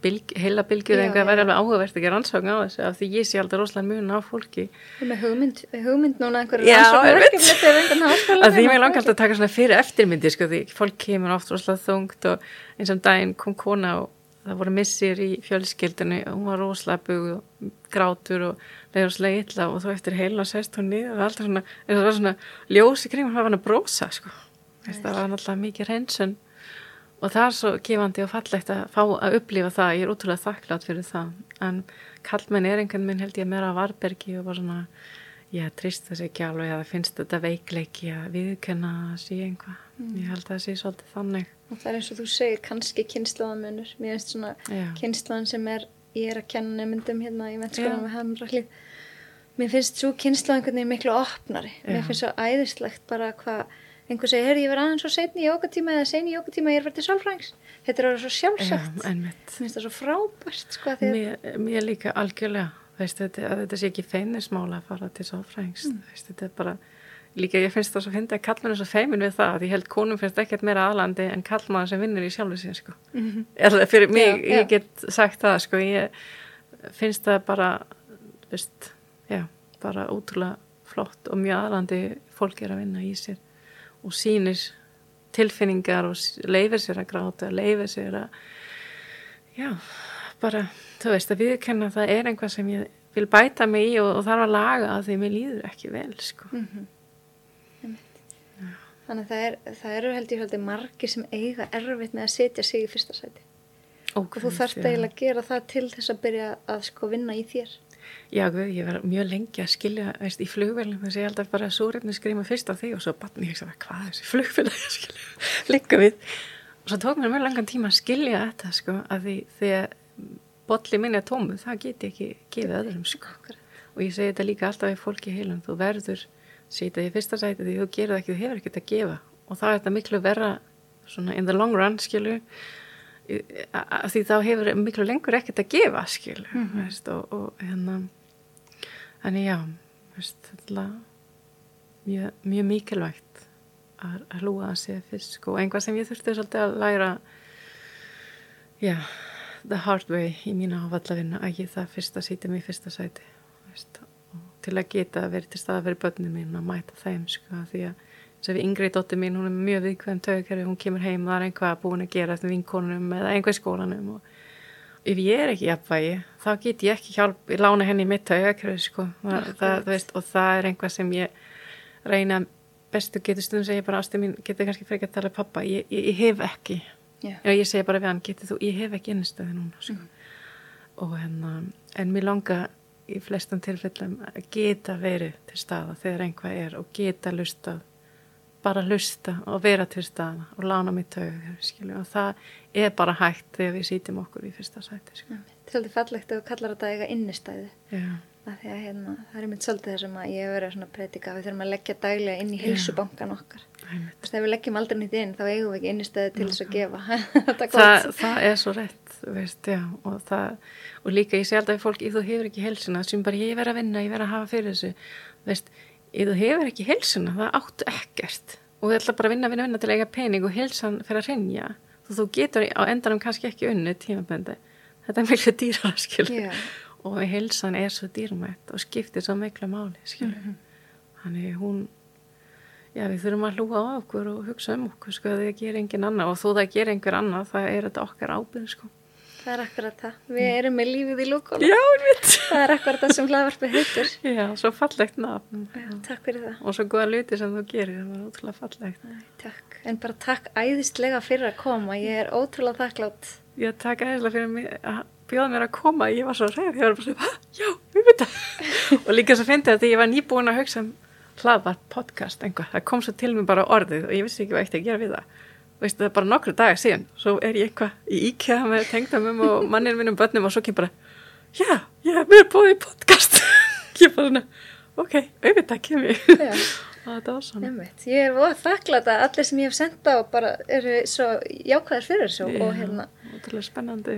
bylg, heila bylgjur Já, einhvað já. væri alveg áhugavert ekki rannsókn á þessu af því ég sé aldrei rosalega mun á fólki með hugmynd, hugmynd núna einhverju háskóla. að því mér langar alltaf að taka svona fyrir eftirmyndi sko því fólk kemur oft rosalega þungt og eins og um daginn kom kona og það voru missir í fjölskyldinu og hún var rosalega bug og grátur og leiður rosalega illa og þá eftir heilin og sest hún niður og alltaf svona, og það svona ljós í kringum það var hann að brósa sko það var náttúrulega mikið reynsun og það er svo gefandi og fallegt að fá að upplifa það, ég er útrúlega þakklátt fyrir það, en kallmenn er einhvern minn held ég meira á varbergi og bara svona, ég trist þess ekki alveg að finnst þetta veikleiki að viðkenna að sé einhvað ég held að það sé svolítið þannig Og það er eins og þú segir, kannski kynnslóðamunur. Mér finnst svona Já. kynnslóðan sem er, ég er að kenna nefndum hérna í Já. mennskólanum við Hamraklið. Mér finnst svo veginn miklu opnari. Mér Já. finnst svo æðislegt bara hvað einhver segir, heyrðu ég verð aðeins svo setni í jókatíma eða seni í jókatíma, ég er verið til sálfræðings. Þetta er alveg svo sjálfsagt. finnst það svo frábært, sko, að mér, mér líka algjörlega veist, þetta, að þetta sé ekki feinismála að fara til sáfræðings Mm. veist, þetta er bara líka ég finnst það svo fyndi að kallmenn er svo feimin við það því ég held konum finnst ekkert meira aðlandi en kallmann sem vinnur í sjálfu sín sko. eða fyrir mig. Já, já. ég get sagt það sko, ég finnst það bara veist, já, bara ótrúlega flott og mjög aðlandi fólk er að vinna í sér og sýnir tilfinningar og leifir sér að gráta, leifir sér að já, bara þú veist að viðkenna það er einhvað sem ég vil bæta mig í og, og þarf að laga að því mér líður ekki vel sko. Mm Þannig að það, er, það eru held ég haldið margir sem eiga erfitt með að setja sig í fyrsta sæti. og Og þú þarft eiginlega að gera það til þess að byrja að sko vinna í þér. Já, guð, ég var mjög lengi að skilja veist, í flugvelum þess að ég held að bara súrefni skrýma fyrst á því og svo batni ég ekki hvað er þessi flugvel að ég skilja? [laughs] Líka við. Og svo tók mér mjög langan tíma að skilja þetta sko að því þegar bolli minni að tómu það get ég ekki gefið öðrum sko. Og ég segi þetta líka alltaf við fólki heilum þú verður sýta í fyrsta sæti því þú gerir það ekki, þú hefur ekkert að gefa. Og það er þetta miklu verra svona in the long run skilju. Að því þá hefur miklu lengur ekkert að gefa skilju mm -hmm. og, og hérna Þannig já, veist, mjög, mjög mikilvægt að, að lúa að segja fyrst og einhvað sem ég þurfti svolítið að læra já, the hard way í mína áfallafinna að ég það fyrst að sýta mig í fyrsta sæti veist, til að geta að vera til staða fyrir börnum mín og mæta þeim sko, því að að við yngri dóttir mín, hún er mjög viðkvæm tögurkerfi, hún kemur heim og það er einhvað búin að gera eftir vinkonum eða einhvað skólanum og ef ég er ekki jafnvægi þá get ég ekki hjálp, ég lána henni mitt sko, það, það, veist, og það er einhvað sem ég reyna bestu getur stundum segja bara ástu mín getur kannski frekar að tala pappa ég, ég, ég hef ekki Yeah. ég segja bara við hann, getur þú, ég hef ekki innstöði núna sko. Mhm. og hérna en mér langa í flestum tilfellum að geta verið til staða þegar einhvað er og geta lusta bara lusta og vera til staða og lána mitt auðakröð og það er bara hægt þegar við sýtum okkur í fyrsta sæti sko. Það er svolítið fallegt að þú kallar þetta eiga innistæði. Já. Af því að hérna, það er mynd svolítið þessum að ég hef verið að predika. Við þurfum að leggja daglega inn í heilsubankan okkar. Ef við leggjum aldrei nýtt inn, þá eigum við ekki innistæði til þess að gefa. [laughs] þetta er það, gott. það er svo rétt veist, já, og, það, og líka ég sé alltaf að fólk, ef þú hefur ekki helsuna sem bara ég verð að vinna, ég verð að hafa fyrir þessu veist, ef þú hefur ekki helsuna það áttu ekkert. Og þú ætla bara að vinna, vinna, vinna til að eiga pening og helsan fyrir að rinja þú, þú getur á endanum kannski ekki unni tímaböndi, þetta er miklu dýra skil Já. og helsan er svo dýrmætt og skiptir svo miklu máli skil þannig hún já við þurfum að hlúa á okkur og hugsa um okkur sko að það ger engin annað og þó það ger einhver annað það er þetta okkar ábyrð sko Það er akkurat það. Við erum með lífið í lúkóla. já, einmitt Það er akkurat það sem hlaðvarpið heitur. já, svo fallegt nafn Já, takk fyrir það. og svo góða luti sem þú gerir það var ótrúlega fallegt Æ, takk. En bara takk æðislega fyrir að koma. Ég er ótrúlega þakklátt. ég takk aðeinslega fyrir mig að bjóða mér að koma ég var svo reyð, ég var bara svo "Ha, já, við veit það [laughs] og líka svo fyndi þetta ég var nýbúin að hugsa um hlaðvar podcast einhver, það kom svo til mér bara orðið og ég vissi ekki hvað eitt að gera við það veistu það er bara nokkru dagar síðan svo er ég eitthvað í íkjað með tengdamum og mannir minnum börnum og svo kem bara já, já, mér er búið í podcast [laughs] ég bara svona, ok, auðvitað kem ég Já. [laughs] og þetta var svona Nefnt. Ég er voða þakklátt að allir sem ég hef sendt á bara eru svo jákvæðar fyrir þessu og hérna ótrúlega spennandi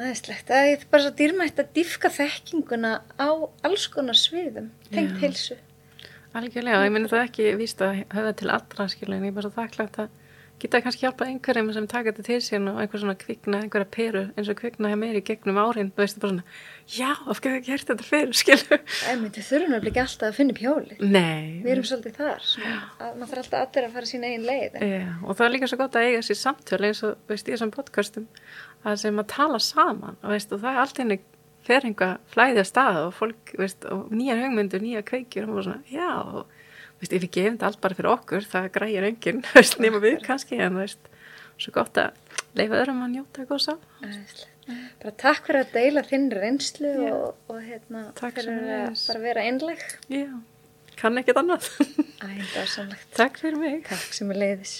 aðeinslegt. Það er bara svo dýrmætt að dýfka þekkinguna á alls konar sviðum, tengt Já. heilsu. Algjörlega, ég minni það ekki víst að höfða til allra skilja en ég er bara þakklátt að geta kannski hjálpað einhverjum sem taka þetta til sín og einhver svona kvikna, einhverja peru eins og kvikna hjá mér í gegnum árin, þú veist bara svona já, af hverju ekki hert þetta fyrir, skilju Æmi, þau þurfum nefnilega ekki alltaf að finna upp hjólið. Nei, Við erum svolítið þar, maður þarf alltaf allir að fara sín eigin leið. en- Já, og það er líka svo gott að eiga sér samtöl eins og veist, í þessum podcastum að sem að tala saman veist, og það er allt henni fer einhvað flæði á stað og fólk, veist, og nýjar hugmyndur, nýjar kveikjur og svona, já, og veist, ef við gefum þetta allt bara fyrir okkur, það grægir enginn, [laughs] nema við kannski, en veist, svo gott að leifa öðrum að njóta góð sá. Bara takk fyrir að deila þinn reynslu Já. og, og hérna, Takk fyrir að bara vera einleg. Já, kann ekkert annað. Æ, það er. Takk fyrir mig. Takk sem er leiðis.